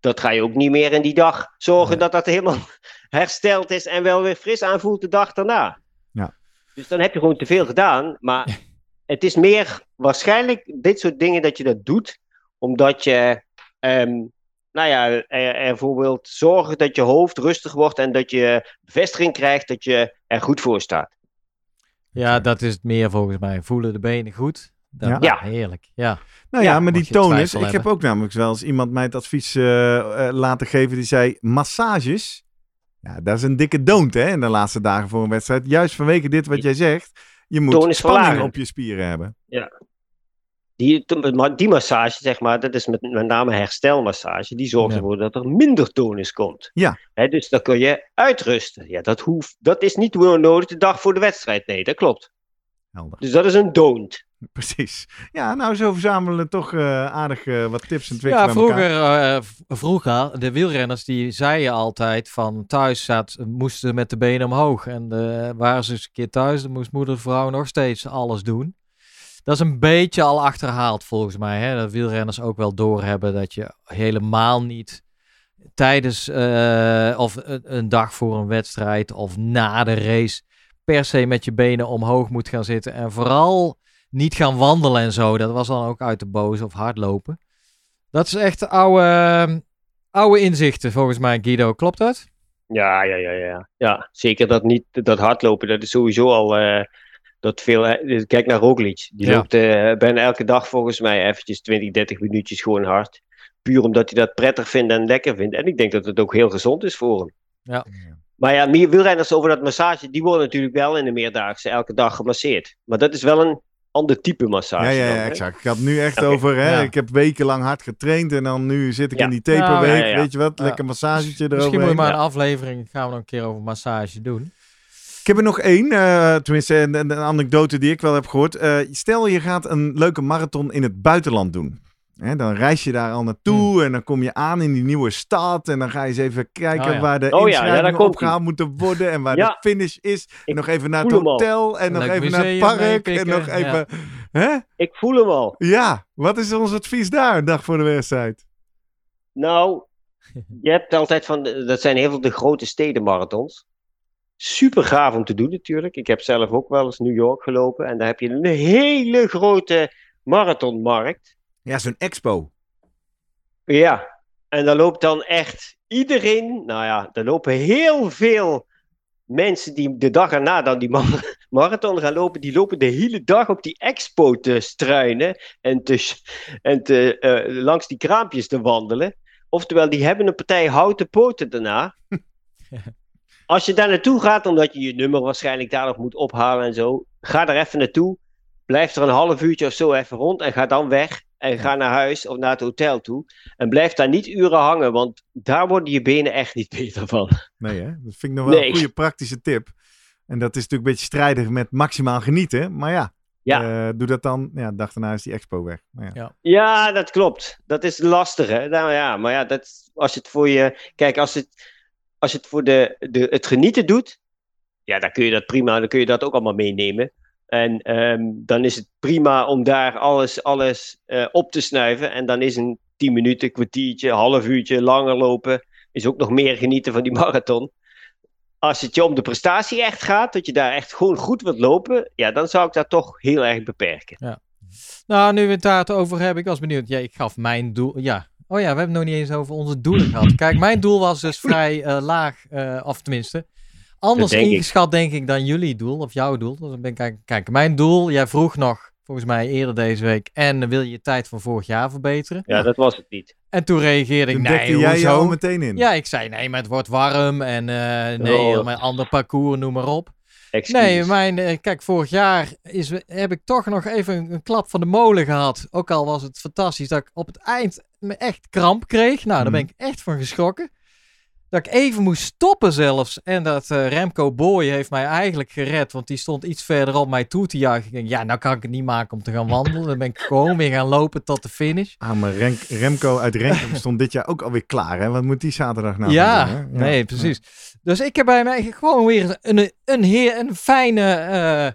Speaker 3: dat ga je ook niet meer in die dag zorgen dat dat helemaal <laughs> hersteld is en wel weer fris aanvoelt de dag daarna.
Speaker 1: Ja.
Speaker 3: Dus dan heb je gewoon te veel gedaan, maar het is meer waarschijnlijk dit soort dingen dat je dat doet, omdat je, ehm, nou ja, er, ervoor wilt zorgen dat je hoofd rustig wordt en dat je bevestiging krijgt dat je er goed voor staat.
Speaker 2: Ja, dat is het meer volgens mij. Voelen de benen goed. Dan,
Speaker 1: Ja.
Speaker 3: Ja.
Speaker 2: Heerlijk. Ja.
Speaker 1: Nou ja,
Speaker 3: Ja,
Speaker 1: maar die tonus.
Speaker 2: twijfel
Speaker 1: Ik heb ook namelijk wel eens iemand mij het advies eh, eh, laten geven. Die zei: massages. Ja, dat is een dikke don't hè, in de laatste dagen voor een wedstrijd. Juist vanwege dit wat jij zegt. Je moet spanning
Speaker 3: verlagen.
Speaker 1: op je spieren hebben.
Speaker 3: Die, die massage, zeg maar, dat is met, met name herstelmassage. Die zorgt
Speaker 2: Ja.
Speaker 3: ervoor dat er minder tonus komt.
Speaker 1: Ja.
Speaker 3: Hè, dus dan kun je uitrusten. Ja, dat, hoeft, dat is niet nodig de dag voor de wedstrijd. Nee, dat klopt.
Speaker 1: Helder.
Speaker 3: Dus dat is een don't.
Speaker 1: Precies. Ja, nou, zo verzamelen we toch eh, aardig eh, wat tips en tricks
Speaker 2: Ja, vroeger, eh, vroeger, de wielrenners die zeiden altijd van thuis zat, moesten met de benen omhoog. En waren ze eens een keer thuis, dan moest moeder vrouw nog steeds alles doen. Dat is een beetje al achterhaald volgens mij. Hè? Dat wielrenners ook wel doorhebben dat je helemaal niet tijdens eh, of een, dag voor een wedstrijd of na de race per se met je benen omhoog moet gaan zitten. En vooral niet gaan wandelen en zo. Dat was dan ook uit de boze of hardlopen. Dat is echt oude, oude inzichten volgens mij, Guido. Klopt dat?
Speaker 3: Ja, ja, ja, ja. Ja, zeker dat niet, dat hardlopen, dat is sowieso al, eh, dat veel, hè, kijk naar Roglic. Die
Speaker 2: Ja.
Speaker 3: loopt eh, bijna elke dag volgens mij eventjes 20, 30 minuutjes gewoon hard. Puur omdat hij dat prettig vindt en lekker vindt. En ik denk dat het ook heel gezond is voor hem.
Speaker 2: Ja.
Speaker 3: Maar ja, meer wielrenners over dat massage, die worden natuurlijk wel in de meerdaagse elke dag gemasseerd. Maar dat is wel een ander type massage.
Speaker 1: Ja, ja, exact. Ik had het nu echt over, hè,
Speaker 2: Ja.
Speaker 1: ik heb wekenlang hard getraind en dan nu zit ik
Speaker 3: Ja.
Speaker 1: in die taperweek,
Speaker 2: Ja,
Speaker 3: ja, ja.
Speaker 1: weet je wat,
Speaker 2: Ja.
Speaker 1: lekker massagetje erover.
Speaker 2: Misschien moet je maar
Speaker 3: ja.
Speaker 2: een aflevering, gaan we nog een keer over massage doen.
Speaker 1: Ik heb er nog één, eh, tenminste een, anekdote die ik wel heb gehoord. Eh, stel je gaat een leuke marathon in het buitenland doen. Hè, dan reis je daar al naartoe en dan kom je aan in die nieuwe stad. En dan ga je eens even kijken
Speaker 2: Oh ja.
Speaker 1: waar de
Speaker 3: Oh ja, ja,
Speaker 1: inschrijvingen
Speaker 3: komt
Speaker 1: opgehaald moeten worden. En waar <laughs>
Speaker 3: Ja.
Speaker 1: de finish is. En
Speaker 3: Ik
Speaker 1: nog even naar het hotel. En nog even naar het park. En
Speaker 2: meepikken,
Speaker 1: nog
Speaker 2: ja.
Speaker 1: even... Hè?
Speaker 3: Ik voel hem al.
Speaker 1: Ja, wat is ons advies daar, een dag voor de wedstrijd?
Speaker 3: Nou, je hebt altijd van, dat zijn heel veel de grote stedenmarathons. Super gaaf om te doen natuurlijk. Ik heb zelf ook wel eens New York gelopen. En daar heb je een hele grote marathonmarkt.
Speaker 1: Ja, zo'n expo.
Speaker 3: Ja, en daar loopt dan echt iedereen. Nou ja, er lopen heel veel mensen die de dag erna dan die ma- <laughs> marathon gaan lopen. Die lopen de hele dag op die expo te struinen. En, te, en te, eh, langs die kraampjes te wandelen. Oftewel, die hebben een partij houten poten daarna. <laughs> Als je daar naartoe gaat, omdat je je nummer waarschijnlijk daar nog moet ophalen en zo. Ga er even naartoe. Blijf er een half uurtje of zo even rond en ga dan weg. En ga naar huis of naar het hotel toe. En blijf daar niet uren hangen, want daar worden je benen echt niet <laughs> beter van.
Speaker 1: Nee, hè? Dat vind ik nog wel
Speaker 3: Nee.
Speaker 1: een goede praktische tip. En dat is natuurlijk een beetje strijdig met maximaal genieten. Maar ja,
Speaker 3: Ja.
Speaker 1: eh, doe dat dan. Ja, de dag daarna is die expo weg. Maar ja.
Speaker 2: Ja.
Speaker 3: Ja, dat klopt. Dat is lastig, hè? Nou ja, maar ja, dat, als je het voor je. Kijk, als het, als je het voor de, de, het genieten doet, ja, dan kun je dat prima, dan kun je dat ook allemaal meenemen. En ehm, dan is het prima om daar alles, alles eh, op te snuiven. En dan is een 10 minuten, kwartiertje, half uurtje langer lopen. is ook nog meer genieten van die <laughs> marathon. Als het je om de prestatie echt gaat, dat je daar echt gewoon goed wilt lopen, ja, dan zou ik dat toch heel erg beperken.
Speaker 2: Nou, nu we het daar over hebben, ik was benieuwd. Ja, ik gaf mijn doel. Ja. Oh ja, we hebben het nog niet eens over onze doelen gehad. <clears throat> Kijk, mijn doel was dus vrij eh, laag, eh, of tenminste, anders
Speaker 3: denk ik.
Speaker 2: ingeschat denk ik dan jullie doel, of jouw doel. Dus dan ben ik, kijk, kijk, mijn doel, jij vroeg nog, volgens mij eerder deze week, en wil je je tijd van vorig jaar verbeteren?
Speaker 3: Ja, dat was het niet.
Speaker 2: En toen reageerde ik,
Speaker 1: Toen
Speaker 2: nee,
Speaker 1: dekte jij jou al meteen in.
Speaker 2: Ja, ik zei nee, maar het wordt warm en eh nee,
Speaker 3: Oh.
Speaker 2: mijn ander parcours, noem maar op.
Speaker 3: Excuses.
Speaker 2: Nee, mijn, eh, kijk, vorig jaar is, heb ik toch nog even een, een klap van de molen gehad. Ook al was het fantastisch dat ik op het eind me echt kramp kreeg. Nou, daar ben ik echt van geschrokken. Dat ik even moest stoppen zelfs. En dat eh, Remco Boy heeft mij eigenlijk gered. Want die stond iets verderop mij toe te juichen. Ik denk, ja, nou kan ik het niet maken om te gaan wandelen. Dan ben ik gewoon weer gaan lopen tot de finish.
Speaker 1: Ah, maar Remco uit Renkum stond dit jaar ook alweer klaar, hè? Wat moet die zaterdag nou
Speaker 2: ja,
Speaker 1: doen, hè?
Speaker 2: nee, precies. Dus ik heb bij mij gewoon weer een, een, heer, een fijne eh,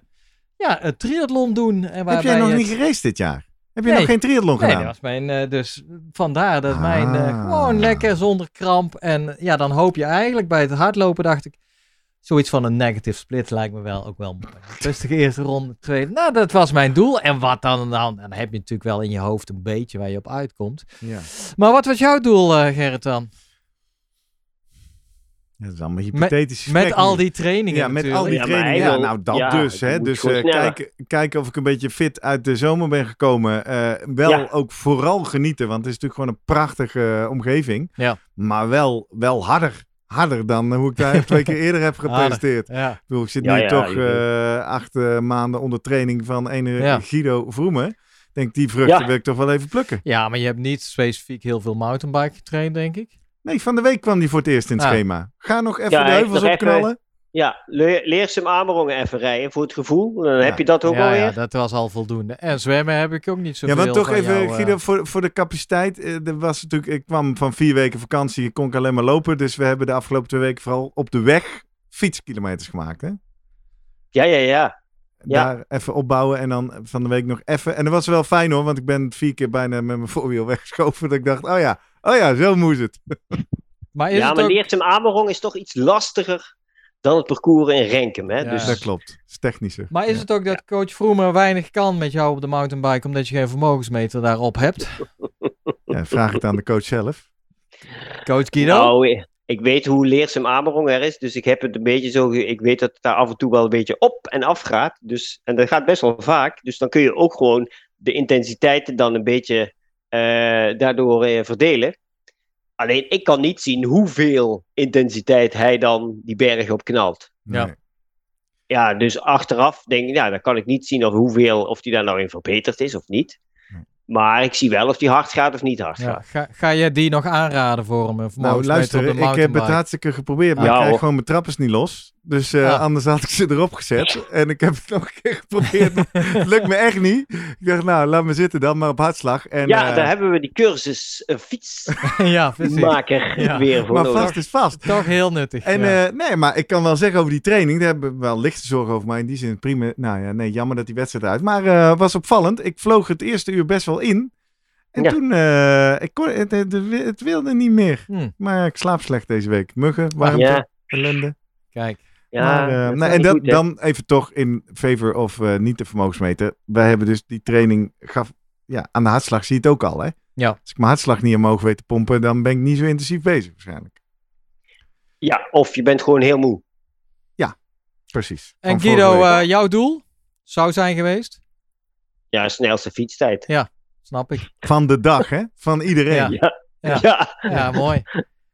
Speaker 2: ja, een triathlon doen. En
Speaker 1: Heb jij nog
Speaker 2: het-
Speaker 1: niet geraced dit jaar? Heb je
Speaker 2: Nee.
Speaker 1: nog geen triathlon
Speaker 2: Nee,
Speaker 1: gedaan?
Speaker 2: dat was mijn, eh, dus vandaar dat mijn eh,
Speaker 1: Ah.
Speaker 2: gewoon lekker zonder kramp. En ja, dan hoop je eigenlijk bij het hardlopen, dacht ik, zoiets van een negative split lijkt me wel ook wel mooi. Rustige eerste ronde, tweede. Nou, dat was mijn doel. En wat dan? Dan, dan heb je natuurlijk wel in je hoofd een beetje waar je op uitkomt.
Speaker 1: Ja.
Speaker 2: Maar wat was jouw doel, eh, Gerrit dan?
Speaker 1: Ja, dat is allemaal hypothetisch.
Speaker 2: Met al die trainingen
Speaker 1: Ja, met
Speaker 2: natuurlijk.
Speaker 1: al die
Speaker 3: Ja,
Speaker 1: trainingen. Ja, nou dat
Speaker 3: ja,
Speaker 1: dus. Hè. Dus eh,
Speaker 3: sneller.
Speaker 1: kijken, kijken of ik een beetje fit uit de zomer ben gekomen. Eh, wel
Speaker 3: Ja.
Speaker 1: ook vooral genieten, want het is natuurlijk gewoon een prachtige eh, omgeving.
Speaker 2: Ja.
Speaker 1: Maar wel, wel harder. Harder dan hoe ik daar <laughs> twee keer eerder heb gepresenteerd.
Speaker 2: Ja,
Speaker 1: Ik bedoel, ik zit
Speaker 3: Ja,
Speaker 1: nu
Speaker 3: ja,
Speaker 1: toch eh, acht maanden onder training van ene
Speaker 2: Ja.
Speaker 1: Guido Vroemen. Ik denk, die vruchten
Speaker 3: Ja.
Speaker 1: wil ik toch wel even plukken.
Speaker 2: ja, maar je hebt niet specifiek heel veel mountainbike getraind, denk ik.
Speaker 1: Nee, van de week kwam die voor het eerst in het
Speaker 2: Ah.
Speaker 1: schema. Ga nog even
Speaker 3: Ja,
Speaker 1: de heuvels
Speaker 3: nog even-
Speaker 1: opknallen.
Speaker 3: Ja, leer, leer ze hem Amerongen even rijden voor het gevoel. Dan heb je dat ook
Speaker 2: ja,
Speaker 3: alweer.
Speaker 2: ja, dat was al voldoende. En zwemmen heb ik ook niet
Speaker 1: Ja,
Speaker 2: zoveel
Speaker 1: want toch even,
Speaker 2: jou, eh,
Speaker 1: Guido, voor, voor de capaciteit. eh, er was natuurlijk, ik kwam van vier weken vakantie, kon ik alleen maar lopen. Dus we hebben de afgelopen twee weken vooral op de weg fietskilometers gemaakt. Hè?
Speaker 3: Ja, ja, ja. Ja.
Speaker 1: Daar even opbouwen en dan van de week nog even. En dat was wel fijn hoor, want ik ben vier keer bijna met mijn <laughs> voorwiel weggeschoven. Dat ik dacht, oh ja, oh ja, zo moest het. <laughs>
Speaker 2: Maar is
Speaker 3: Ja,
Speaker 2: het
Speaker 3: maar
Speaker 2: ook...
Speaker 3: Is toch iets lastiger dan het parcours in Renkum. Hè?
Speaker 2: Ja.
Speaker 3: Dus
Speaker 1: Dat klopt, het is technischer.
Speaker 2: Maar is
Speaker 1: Ja.
Speaker 2: het ook dat coach Vroemer weinig kan met jou op de mountainbike, omdat je geen vermogensmeter daarop hebt? <laughs>
Speaker 1: Ja, vraag het aan de coach zelf.
Speaker 2: Coach Guido?
Speaker 3: Nou, ik weet hoe leerzaam Amerong er is. Dus ik heb het een beetje zo. Ik weet dat het daar af en toe wel een beetje op en af gaat. Dus, en dat gaat best wel vaak. Dus dan kun je ook gewoon de intensiteiten dan een beetje daardoor eh, verdelen. Alleen ik kan niet zien hoeveel intensiteit hij dan die berg op knalt.
Speaker 2: Ja.
Speaker 1: Nee.
Speaker 3: Ja, dus achteraf denk ik, ja, dan kan ik niet zien of hoeveel, of die daar nou in verbeterd is of niet. Maar ik zie wel of die hard gaat of niet hard
Speaker 2: Ja,
Speaker 3: gaat.
Speaker 2: ga, ga je die nog aanraden voor hem? Een
Speaker 1: Nou, luister, ik heb het hartstikke geprobeerd, maar
Speaker 3: Ja,
Speaker 1: ik krijg
Speaker 3: hoor.
Speaker 1: gewoon mijn trappers niet los. Dus eh, anders had ik ze erop gezet. <laughs> En ik heb het nog een keer geprobeerd. maar het lukt me echt niet. Ik dacht, nou, laat me zitten dan, maar op hartslag. En,
Speaker 3: ja,
Speaker 1: eh,
Speaker 3: daar hebben we die cursus uh, fietsmaker <laughs>
Speaker 2: Ja.
Speaker 3: weer voor
Speaker 1: maar
Speaker 3: nodig.
Speaker 1: vast is vast.
Speaker 2: Toch heel nuttig.
Speaker 1: En
Speaker 2: ja.
Speaker 1: eh, nee, maar ik kan wel zeggen over die training. Daar hebben we wel lichte zorgen over. Maar in die zin prima. Nou ja, nee, jammer dat die wedstrijd uit. Maar eh was opvallend. Ik vloog het eerste uur best wel in. En
Speaker 3: Ja.
Speaker 1: toen, eh, ik kon, het, het, het wilde niet meer.
Speaker 2: Hm,
Speaker 1: Maar ik slaap slecht deze week. Muggen, warmte,
Speaker 3: Ja,
Speaker 1: ellende.
Speaker 2: kijk.
Speaker 3: Ja.
Speaker 1: maar,
Speaker 3: dat is
Speaker 1: nou, en dat,
Speaker 3: goed, hè.
Speaker 1: dan even toch in favor of eh, niet de vermogensmeter. Wij hebben dus die training gaf, ja, aan de hartslag zie je het ook al. Hè?
Speaker 2: Ja.
Speaker 1: Als ik mijn hartslag niet omhoog weet te pompen, dan ben ik niet zo intensief bezig waarschijnlijk.
Speaker 3: Ja, of je bent gewoon heel moe.
Speaker 1: Precies.
Speaker 2: En Guido, eh, jouw doel zou zijn geweest?
Speaker 3: Ja, snelste fietstijd.
Speaker 2: Snap ik.
Speaker 1: Van de dag, hè? Van iedereen.
Speaker 2: Ja.
Speaker 3: Ja,
Speaker 2: Ja.
Speaker 3: ja.
Speaker 2: Ja, mooi.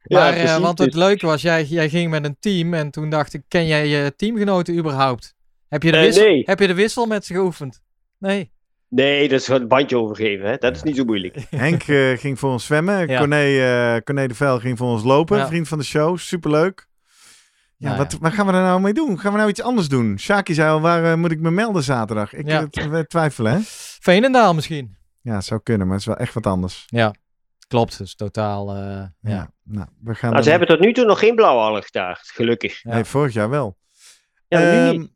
Speaker 2: Maar, eh, want het
Speaker 3: Dus-
Speaker 2: leuke was, jij, jij ging met een team en toen dacht ik, ken jij je teamgenoten überhaupt? Heb je de
Speaker 3: Eh,
Speaker 2: wissel,
Speaker 3: nee.
Speaker 2: heb je de wissel met ze geoefend? Nee.
Speaker 3: Nee, dat is gewoon het bandje overgeven. Hè? Dat is niet zo moeilijk. <laughs>
Speaker 1: Henk eh, ging voor ons zwemmen.
Speaker 2: Ja.
Speaker 1: Corné, eh, Corné de Vel ging voor ons lopen.
Speaker 2: Ja.
Speaker 1: Vriend van de show. Superleuk. Ja,
Speaker 2: Nou
Speaker 1: wat,
Speaker 2: ja.
Speaker 1: wat gaan we er nou mee doen? Gaan we nou iets anders doen? Shaki zei al, waar moet ik me melden zaterdag? Ik twijfelen, hè?
Speaker 2: Veenendaal misschien?
Speaker 1: Ja, het zou kunnen, maar het is wel echt wat anders.
Speaker 2: Ja, klopt. Dus totaal, eh, ja.
Speaker 1: Ja. Nou, we gaan
Speaker 3: Maar
Speaker 1: dan-
Speaker 3: ze hebben tot nu toe nog geen blauwalg daar, gelukkig.
Speaker 2: Ja.
Speaker 1: Nee, vorig jaar wel.
Speaker 3: Ja, nu
Speaker 1: Ehm.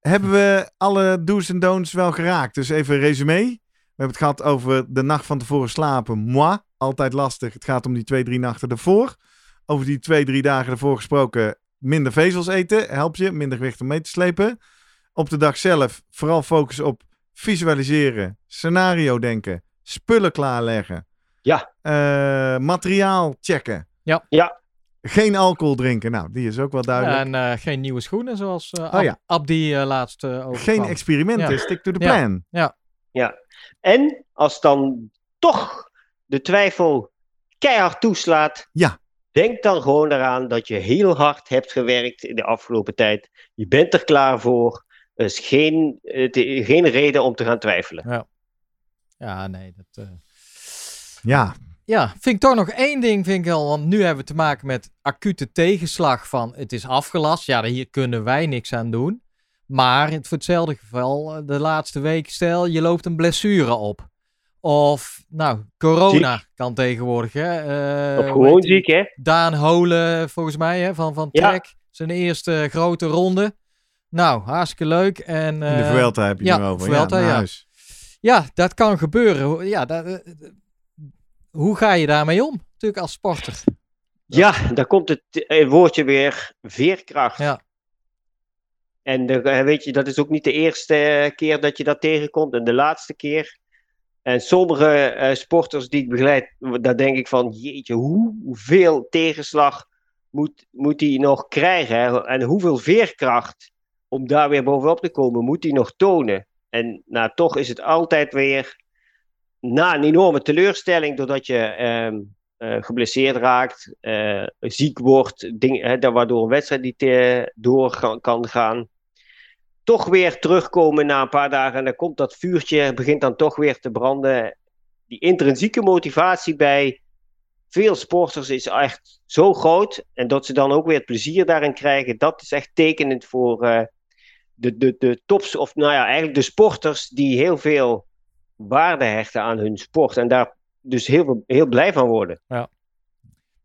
Speaker 1: Hebben we alle do's en don'ts wel geraakt? Dus even een resume. We hebben het gehad over de nacht van tevoren slapen. Moi. altijd lastig. Het gaat om die twee, drie nachten ervoor. Over die twee, drie dagen ervoor gesproken, minder vezels eten. Helpt je, minder gewicht om mee te slepen. Op de dag zelf vooral focus op visualiseren, scenario denken, spullen klaarleggen.
Speaker 3: Ja.
Speaker 1: Eh, materiaal checken.
Speaker 2: Ja.
Speaker 3: Ja.
Speaker 1: Geen alcohol drinken. Nou, die is ook wel duidelijk.
Speaker 2: En eh, geen nieuwe schoenen, zoals uh,
Speaker 1: Oh ja.
Speaker 2: Abdi laatst over
Speaker 1: Geen experimenten,
Speaker 2: Ja.
Speaker 1: stick to the
Speaker 2: Ja.
Speaker 1: plan.
Speaker 3: En als dan toch de twijfel keihard toeslaat,
Speaker 1: Ja.
Speaker 3: denk dan gewoon eraan dat je heel hard hebt gewerkt in de afgelopen tijd. Je bent er klaar voor. Er is geen, geen reden om te gaan twijfelen.
Speaker 2: Ja, nee, dat... eh,
Speaker 1: Ja,
Speaker 2: Ja, vind ik toch nog één ding, vind ik wel. Want nu hebben we te maken met acute tegenslag van het is afgelast. Ja, hier kunnen wij niks aan doen. Maar in- voor hetzelfde geval, eh, de laatste week, stel je loopt een blessure op. Of, nou, corona kan tegenwoordig. Hè? eh,
Speaker 3: of gewoon ziek, hè?
Speaker 2: Daan Holen, volgens mij, hè, van, van
Speaker 3: Ja.
Speaker 2: Trek. Zijn eerste grote ronde. Nou, hartstikke leuk. En,
Speaker 1: in de Vuelta heb je
Speaker 2: ja,
Speaker 1: nu over.
Speaker 2: Vuelta,
Speaker 1: ja,
Speaker 2: ja. Ja, dat kan gebeuren. Ja, dat, eh, eh, hoe ga je daarmee om? Natuurlijk als sporter.
Speaker 3: Ja, daar komt het eh, woordje weer veerkracht.
Speaker 2: Ja.
Speaker 3: En de, weet je, dat is ook niet de eerste keer dat je dat tegenkomt en de laatste keer. En sommige sporters die ik begeleid, daar denk ik van, jeetje, hoe- hoeveel tegenslag moet, moet hij nog krijgen? Hè? En hoeveel veerkracht om daar weer bovenop te komen, moet hij nog tonen? En nou, toch is het altijd weer na een enorme teleurstelling, doordat je ehm, eh, geblesseerd raakt, eh, ziek wordt, ding, waardoor een wedstrijd niet eh, door kan gaan. Toch weer terugkomen na een paar dagen en dan komt dat vuurtje, begint dan toch weer te branden. Die intrinsieke motivatie bij veel sporters is echt zo groot. En dat ze dan ook weer het plezier daarin krijgen, dat is echt tekenend voor de, de, de tops, of nou ja, eigenlijk de sporters die heel veel waarde hechten aan hun sport. En daar dus heel, veel- heel blij van worden.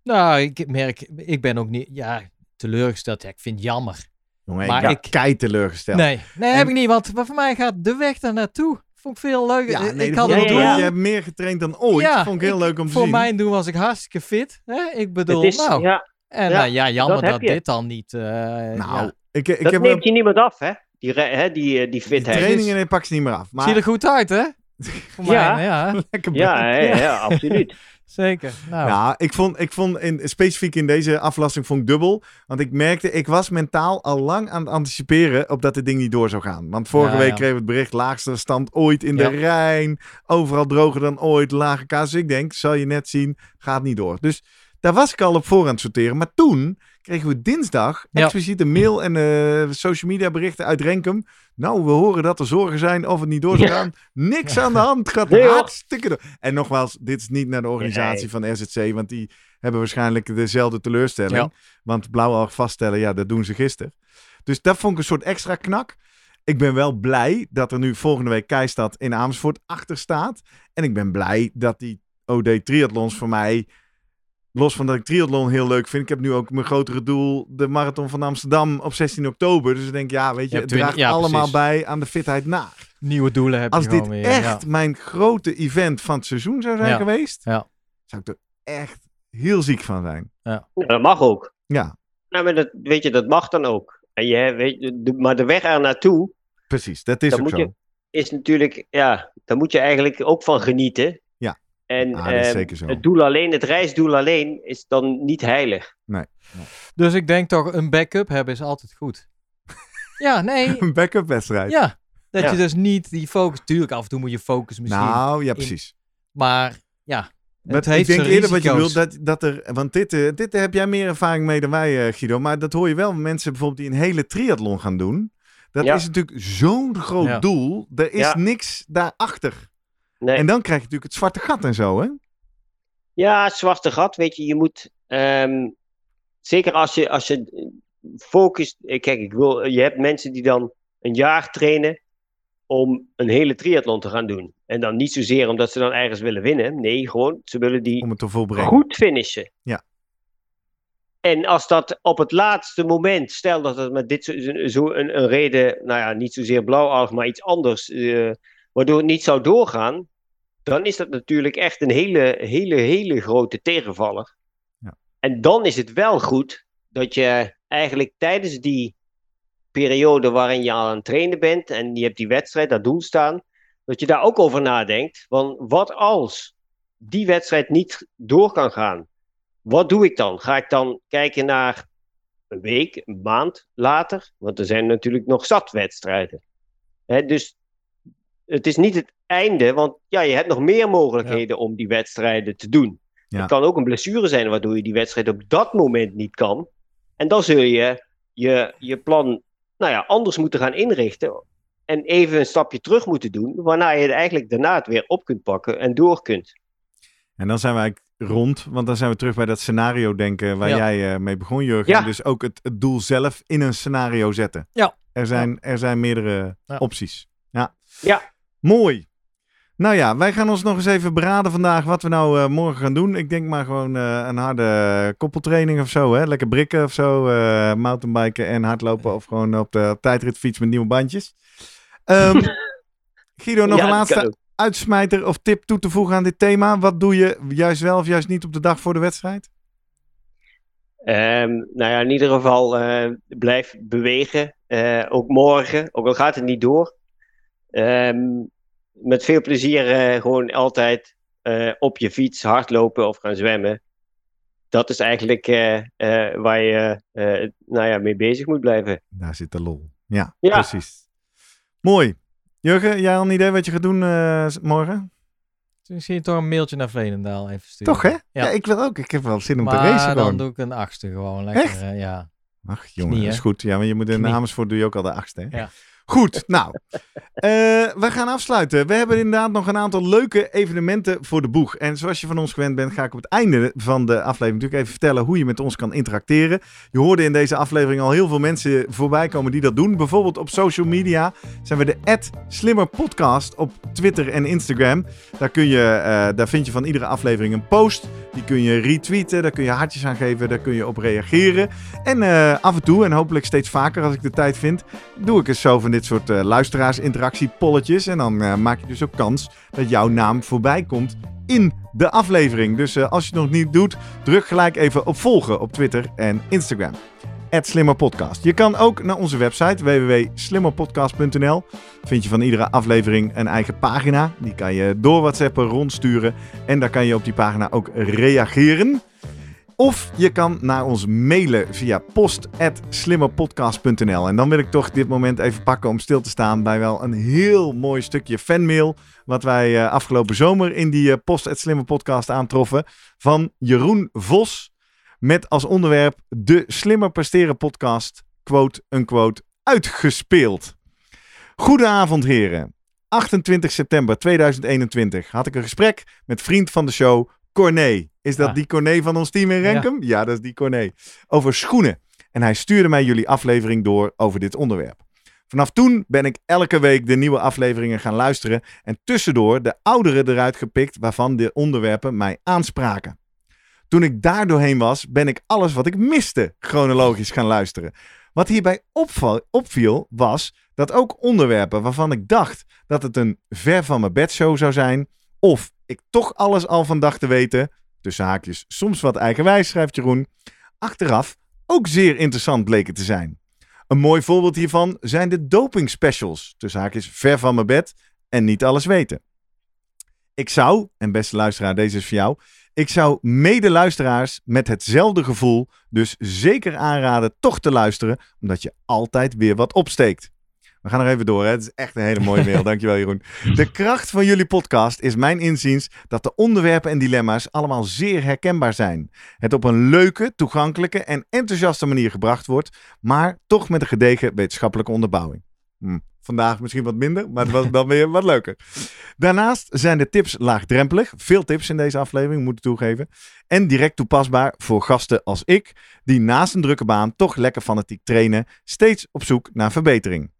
Speaker 2: Nou, ik merk, ik ben ook niet, ja, teleurgesteld. Ja, ik vind het jammer.
Speaker 1: Jongen,
Speaker 2: Maar
Speaker 1: ik kei teleurgesteld.
Speaker 2: Nee, nee,
Speaker 1: En-
Speaker 2: heb ik niet. Want voor mij gaat de weg daar naartoe. Vond ik veel leuker.
Speaker 1: Ja,
Speaker 2: ik
Speaker 1: nee,
Speaker 2: ik
Speaker 1: dat
Speaker 2: had het
Speaker 3: ja.
Speaker 1: Je hebt meer getraind dan ooit.
Speaker 2: Ja,
Speaker 1: vond ik heel
Speaker 2: ik-
Speaker 1: leuk om te
Speaker 2: Voor
Speaker 1: zien.
Speaker 2: mijn doen was ik hartstikke fit. Hè? Ik bedoel,
Speaker 3: Het is,
Speaker 2: nou.
Speaker 3: ja,
Speaker 2: en
Speaker 3: ja,
Speaker 2: nou, ja, jammer
Speaker 3: dat
Speaker 2: dit dan niet. eh,
Speaker 1: nou,
Speaker 2: ja.
Speaker 1: Ik, ik
Speaker 3: dat
Speaker 1: heb
Speaker 3: neemt je niemand af, hè? Die, hè? die, eh, die
Speaker 1: die
Speaker 3: fitheid.
Speaker 1: trainingen nee, pak ze niet meer af. Maar
Speaker 2: Zie er goed uit, hè? <laughs> Voor
Speaker 3: Ja.
Speaker 2: mij, ja. <laughs>
Speaker 1: lekker
Speaker 3: Ja, ja, ja, absoluut. <laughs>
Speaker 2: Zeker. Nou,
Speaker 1: Nou, ik vond, ik vond in, specifiek in deze aflasting vond ik dubbel. Want ik merkte, ik was mentaal al lang aan het anticiperen op dat dit ding niet door zou gaan. Want vorige
Speaker 2: Ja,
Speaker 1: week
Speaker 2: ja.
Speaker 1: kregen we het bericht, laagste stand ooit in de
Speaker 2: Ja.
Speaker 1: Rijn. Overal droger dan ooit, lage kaas. Dus ik denk, zal je net zien, gaat niet door. Dus daar was ik al op voor aan het sorteren. Maar toen kregen we dinsdag
Speaker 2: Ja.
Speaker 1: expliciet een mail en eh, social media berichten uit Renkum. Nou, we horen dat er zorgen zijn of het niet door zou gaan. Niks aan de hand. Gaat
Speaker 3: Nee,
Speaker 1: hartstikke door. En nogmaals, dit is niet naar de organisatie van RZC, want die hebben waarschijnlijk dezelfde teleurstelling.
Speaker 2: Ja.
Speaker 1: Want blauwalg vaststellen, ja, dat doen ze gisteren. Dus dat vond ik een soort extra knak. Ik ben wel blij dat er nu volgende week Keistad in Amersfoort achter staat. En ik ben blij dat die OD triathlons voor mij, los van dat ik triathlon heel leuk vind. Ik heb nu ook mijn grotere doel, de Marathon van Amsterdam op 16 oktober. Dus ik denk, ja, weet je,
Speaker 2: Je
Speaker 1: het draagt
Speaker 2: ja,
Speaker 1: allemaal
Speaker 2: precies.
Speaker 1: bij aan de fitheid na.
Speaker 2: nieuwe doelen heb
Speaker 1: Als
Speaker 2: je
Speaker 1: dit
Speaker 2: gewoon weer.
Speaker 1: echt
Speaker 2: ja.
Speaker 1: mijn grote event van het seizoen zou zijn
Speaker 2: Ja.
Speaker 1: geweest,
Speaker 2: Ja.
Speaker 1: zou ik er echt heel ziek van zijn.
Speaker 3: Ja, dat mag ook.
Speaker 1: Ja,
Speaker 3: Nou, maar dat, weet je, dat mag dan ook. En je, weet, je, maar de weg er naartoe
Speaker 1: precies. Dat is ook
Speaker 3: moet
Speaker 1: zo.
Speaker 3: je- is natuurlijk, ja, daar moet je eigenlijk ook van genieten. En
Speaker 1: Ah, dat is
Speaker 3: ehm,
Speaker 1: zeker zo.
Speaker 3: het doel alleen, het reisdoel alleen, is dan niet heilig.
Speaker 2: Dus ik denk toch, een backup hebben is altijd goed. <laughs> ja, nee. <laughs>
Speaker 1: Een backup wedstrijd.
Speaker 2: Ja. Dat
Speaker 3: Ja.
Speaker 2: je dus niet die focus... Tuurlijk, af en toe moet je focus misschien.
Speaker 1: nou, ja, precies.
Speaker 2: Maar ja, het
Speaker 1: Maar
Speaker 2: heeft
Speaker 1: ik denk eerder wat je wilt, dat, dat er... Want dit, eh, dit heb jij meer ervaring mee dan wij, eh, Guido. Maar dat hoor je wel. Mensen bijvoorbeeld die een hele triathlon gaan doen. Dat
Speaker 3: Ja.
Speaker 1: is natuurlijk zo'n groot
Speaker 2: Ja.
Speaker 1: doel. Er is
Speaker 3: Ja.
Speaker 1: niks daarachter.
Speaker 3: Nee.
Speaker 1: En dan krijg je natuurlijk het zwarte gat en zo, hè?
Speaker 3: Ja, het zwarte gat, weet je, je moet, ehm, zeker als je, als je focust, eh, kijk, ik wil, je hebt mensen die dan een jaar trainen om een hele triathlon te gaan doen. En dan niet zozeer omdat ze dan ergens willen winnen, nee, gewoon, ze willen die
Speaker 1: Om het te volbrengen.
Speaker 3: goed finishen.
Speaker 1: Ja.
Speaker 3: En als dat op het laatste moment, stel dat het met dit zo, zo een, een reden, nou ja, niet zozeer blauwalg, maar iets anders, eh, waardoor het niet zou doorgaan, dan is dat natuurlijk echt een hele, hele, hele grote tegenvaller.
Speaker 1: Ja.
Speaker 3: En dan is het wel goed dat je eigenlijk tijdens die periode waarin je aan het trainen bent en je hebt die wedstrijd, dat doel staan, dat je daar ook over nadenkt. Want wat als die wedstrijd niet door kan gaan? Wat doe ik dan? Ga ik dan kijken naar een week, een maand later? Want er zijn natuurlijk nog zat wedstrijden. Hè, dus het is niet het einde, want ja, je hebt nog meer mogelijkheden om die wedstrijden te doen.
Speaker 1: Ja.
Speaker 3: Het kan ook een blessure zijn waardoor je die wedstrijd op dat moment niet kan. En dan zul je je, je plan nou ja, anders moeten gaan inrichten. En even een stapje terug moeten doen, waarna je eigenlijk daarna het weer op kunt pakken en door kunt.
Speaker 1: En dan zijn we eigenlijk rond, want dan zijn we terug bij dat scenario denken waar
Speaker 2: Ja.
Speaker 1: jij eh, mee begon, Jurgen.
Speaker 3: Ja.
Speaker 1: Dus ook het, het doel zelf in een scenario zetten.
Speaker 2: Ja.
Speaker 1: Er zijn, er zijn meerdere
Speaker 2: Ja.
Speaker 1: opties. Ja.
Speaker 3: Ja.
Speaker 1: Mooi. Nou ja, wij gaan ons nog eens even beraden vandaag wat we nou eh, morgen gaan doen. Ik denk maar gewoon eh, een harde koppeltraining of zo. Hè? Lekker brikken of zo. eh mountainbiken en hardlopen. Of gewoon op de tijdritfiets met nieuwe bandjes. Ehm, <laughs> Guido, nog
Speaker 3: Ja,
Speaker 1: een laatste uitsmijter of tip toe te voegen aan dit thema? Wat doe je juist wel of juist niet op de dag voor de wedstrijd?
Speaker 3: Ehm, nou ja, in ieder geval blijf bewegen. Ook morgen, ook al gaat het niet door. Ehm, met veel plezier eh, gewoon altijd eh, op je fiets hardlopen of gaan zwemmen. Dat is eigenlijk eh, eh, waar je eh, nou ja, mee bezig moet blijven.
Speaker 1: Daar zit de lol. Ja,
Speaker 3: Ja.
Speaker 1: precies. Mooi. Jurgen, jij al een idee wat je gaat doen eh, morgen?
Speaker 2: Toen zie je toch een mailtje naar Veenendaal even sturen.
Speaker 1: Toch hè? Ja.
Speaker 2: Ja.
Speaker 1: ik wil ook. Ik heb wel zin om te racen
Speaker 2: dan
Speaker 1: gewoon.
Speaker 2: doe ik een achtste gewoon. Lekker,
Speaker 1: Echt?
Speaker 2: eh, ja.
Speaker 1: Ach jongen,
Speaker 2: Knie,
Speaker 1: dat is goed. Ja, maar je moet in
Speaker 2: Knie.
Speaker 1: Amersfoort doe je ook al de achtste. Hè?
Speaker 2: Ja.
Speaker 1: Goed, nou. eh, we gaan afsluiten. We hebben inderdaad nog een aantal leuke evenementen voor de boeg. En zoals je van ons gewend bent, ga ik op het einde van de aflevering natuurlijk even vertellen hoe je met ons kan interacteren. Je hoorde in deze aflevering al heel veel mensen voorbij komen die dat doen. Bijvoorbeeld op social media zijn we de Slimmer Podcast op Twitter en Instagram. Daar, kun je, eh, daar vind je van iedere aflevering een post. Die kun je retweeten, daar kun je hartjes aan geven, daar kun je op reageren. En eh, af en toe, en hopelijk steeds vaker als ik de tijd vind, doe ik eens zo van dit soort eh luisteraars-interactie-polletjes. En dan eh, maak je dus ook kans dat jouw naam voorbij komt in de aflevering. Dus eh, als je het nog niet doet, druk gelijk even op volgen op Twitter en Instagram. @slimmerpodcast. Je kan ook naar onze website www.slimmerpodcast.nl. Vind je van iedere aflevering een eigen pagina. Die kan je door WhatsAppen rondsturen. En daar kan je op die pagina ook reageren. Of je kan naar ons mailen via post.slimmerpodcast.nl. En dan wil ik toch dit moment even pakken om stil te staan bij wel een heel mooi stukje fanmail. Wat wij eh, afgelopen zomer in die eh, post.slimmerpodcast aantroffen. Van Jeroen Vos. Met als onderwerp de Slimmer Presteren podcast, quote unquote, uitgespeeld. Goedenavond heren. 28 september 2021 had ik een gesprek met vriend van de show, Corné. Is dat
Speaker 2: Ah.
Speaker 1: die Corné van ons team in Renkum? Ja. dat is die Corné. Over schoenen. En hij stuurde mij jullie aflevering door over dit onderwerp. Vanaf toen ben ik elke week de nieuwe afleveringen gaan luisteren en tussendoor de oudere eruit gepikt waarvan de onderwerpen mij aanspraken. Toen ik daar doorheen was, ben ik alles wat ik miste chronologisch gaan luisteren. Wat hierbij opviel was dat ook onderwerpen waarvan ik dacht dat het een ver van mijn bedshow zou zijn, of ik toch alles al van dacht te weten, tussen haakjes soms wat eigenwijs, schrijft Jeroen, achteraf ook zeer interessant bleken te zijn. Een mooi voorbeeld hiervan zijn de doping specials, tussen haakjes ver van mijn bed en niet alles weten. Ik zou, en beste luisteraar, deze is voor jou, ik zou mede-luisteraars met hetzelfde gevoel dus zeker aanraden toch te luisteren, omdat je altijd weer wat opsteekt. We gaan nog even door, hè? Het is echt een hele mooie mail. Dankjewel, Jeroen. De kracht van jullie podcast is mijn inziens dat de onderwerpen en dilemma's allemaal zeer herkenbaar zijn. Het op een leuke, toegankelijke en enthousiaste manier gebracht wordt, maar toch met een gedegen wetenschappelijke onderbouwing. Hm, vandaag misschien wat minder, maar het was dan weer wat leuker. Daarnaast zijn de tips laagdrempelig. Veel tips in deze aflevering, moet ik toegeven. En direct toepasbaar voor gasten als ik, die naast een drukke baan toch lekker fanatiek trainen, steeds op zoek naar verbetering.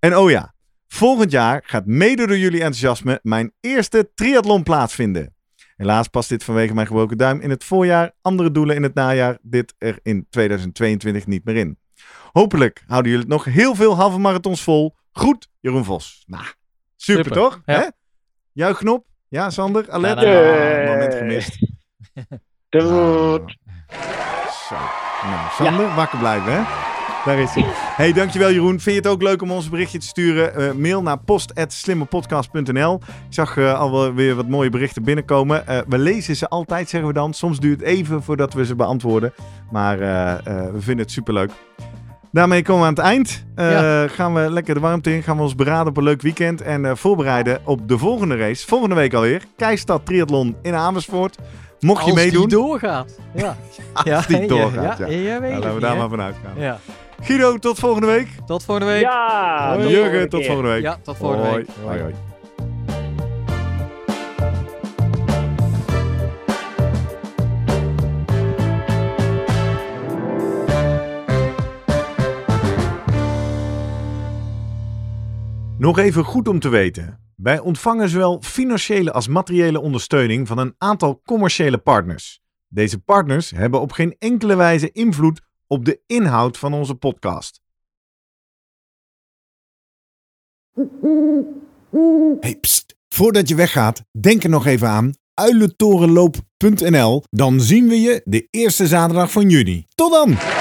Speaker 1: En oh ja, volgend jaar gaat mede door jullie enthousiasme mijn eerste triathlon plaatsvinden. Helaas past dit vanwege mijn gebroken duim in het voorjaar, andere doelen in het najaar, dit er in 2022 niet meer in. Hopelijk houden jullie het nog heel veel halve marathons vol. Goed, Jeroen Vos. Nou, super,
Speaker 2: Super,
Speaker 1: toch?
Speaker 2: ja.
Speaker 1: Hè? Juichknop? Ja, Sander? Alert?
Speaker 2: Ja, nou,
Speaker 1: Ah, moment gemist. <laughs>
Speaker 3: Doet.
Speaker 1: Zo. Nou, Sander, wakker blijven, hè? Daar is hij. Hey, dankjewel Jeroen. Vind je het ook leuk om ons een berichtje te sturen? Eh, mail naar post.slimmerpodcast.nl Ik zag eh, al wel weer wat mooie berichten binnenkomen. Eh, we lezen ze altijd, zeggen we dan. Soms duurt het even voordat we ze beantwoorden. Maar eh, eh, we vinden het superleuk. Daarmee komen we aan het eind. Eh,
Speaker 2: Ja.
Speaker 1: Gaan we lekker de warmte in. Gaan we ons beraden op een leuk weekend. En eh, voorbereiden op de volgende race. Volgende week alweer. Keistad Triathlon in Amersfoort. Mocht je
Speaker 2: Als
Speaker 1: meedoen.
Speaker 2: die doorgaat. Ja.
Speaker 1: Als die doorgaat, ja.
Speaker 2: ja. <laughs> je weet
Speaker 1: Nou, laten we daar maar vanuit gaan.
Speaker 2: Ja.
Speaker 1: Guido, tot volgende week.
Speaker 2: Tot volgende week.
Speaker 3: Ja, tot
Speaker 1: Jurgen,
Speaker 3: volgende
Speaker 1: tot volgende week.
Speaker 2: Ja, tot volgende
Speaker 1: Hoi.
Speaker 2: week.
Speaker 1: Hoi, hoi. Nog even goed om te weten. Wij ontvangen zowel financiële als materiële ondersteuning van een aantal commerciële partners. Deze partners hebben op geen enkele wijze invloed op de inhoud van onze podcast. Hey, pst. Voordat je weggaat, denk er nog even aan uilentorenloop.nl. Dan zien we je de eerste zaterdag van juni. Tot dan!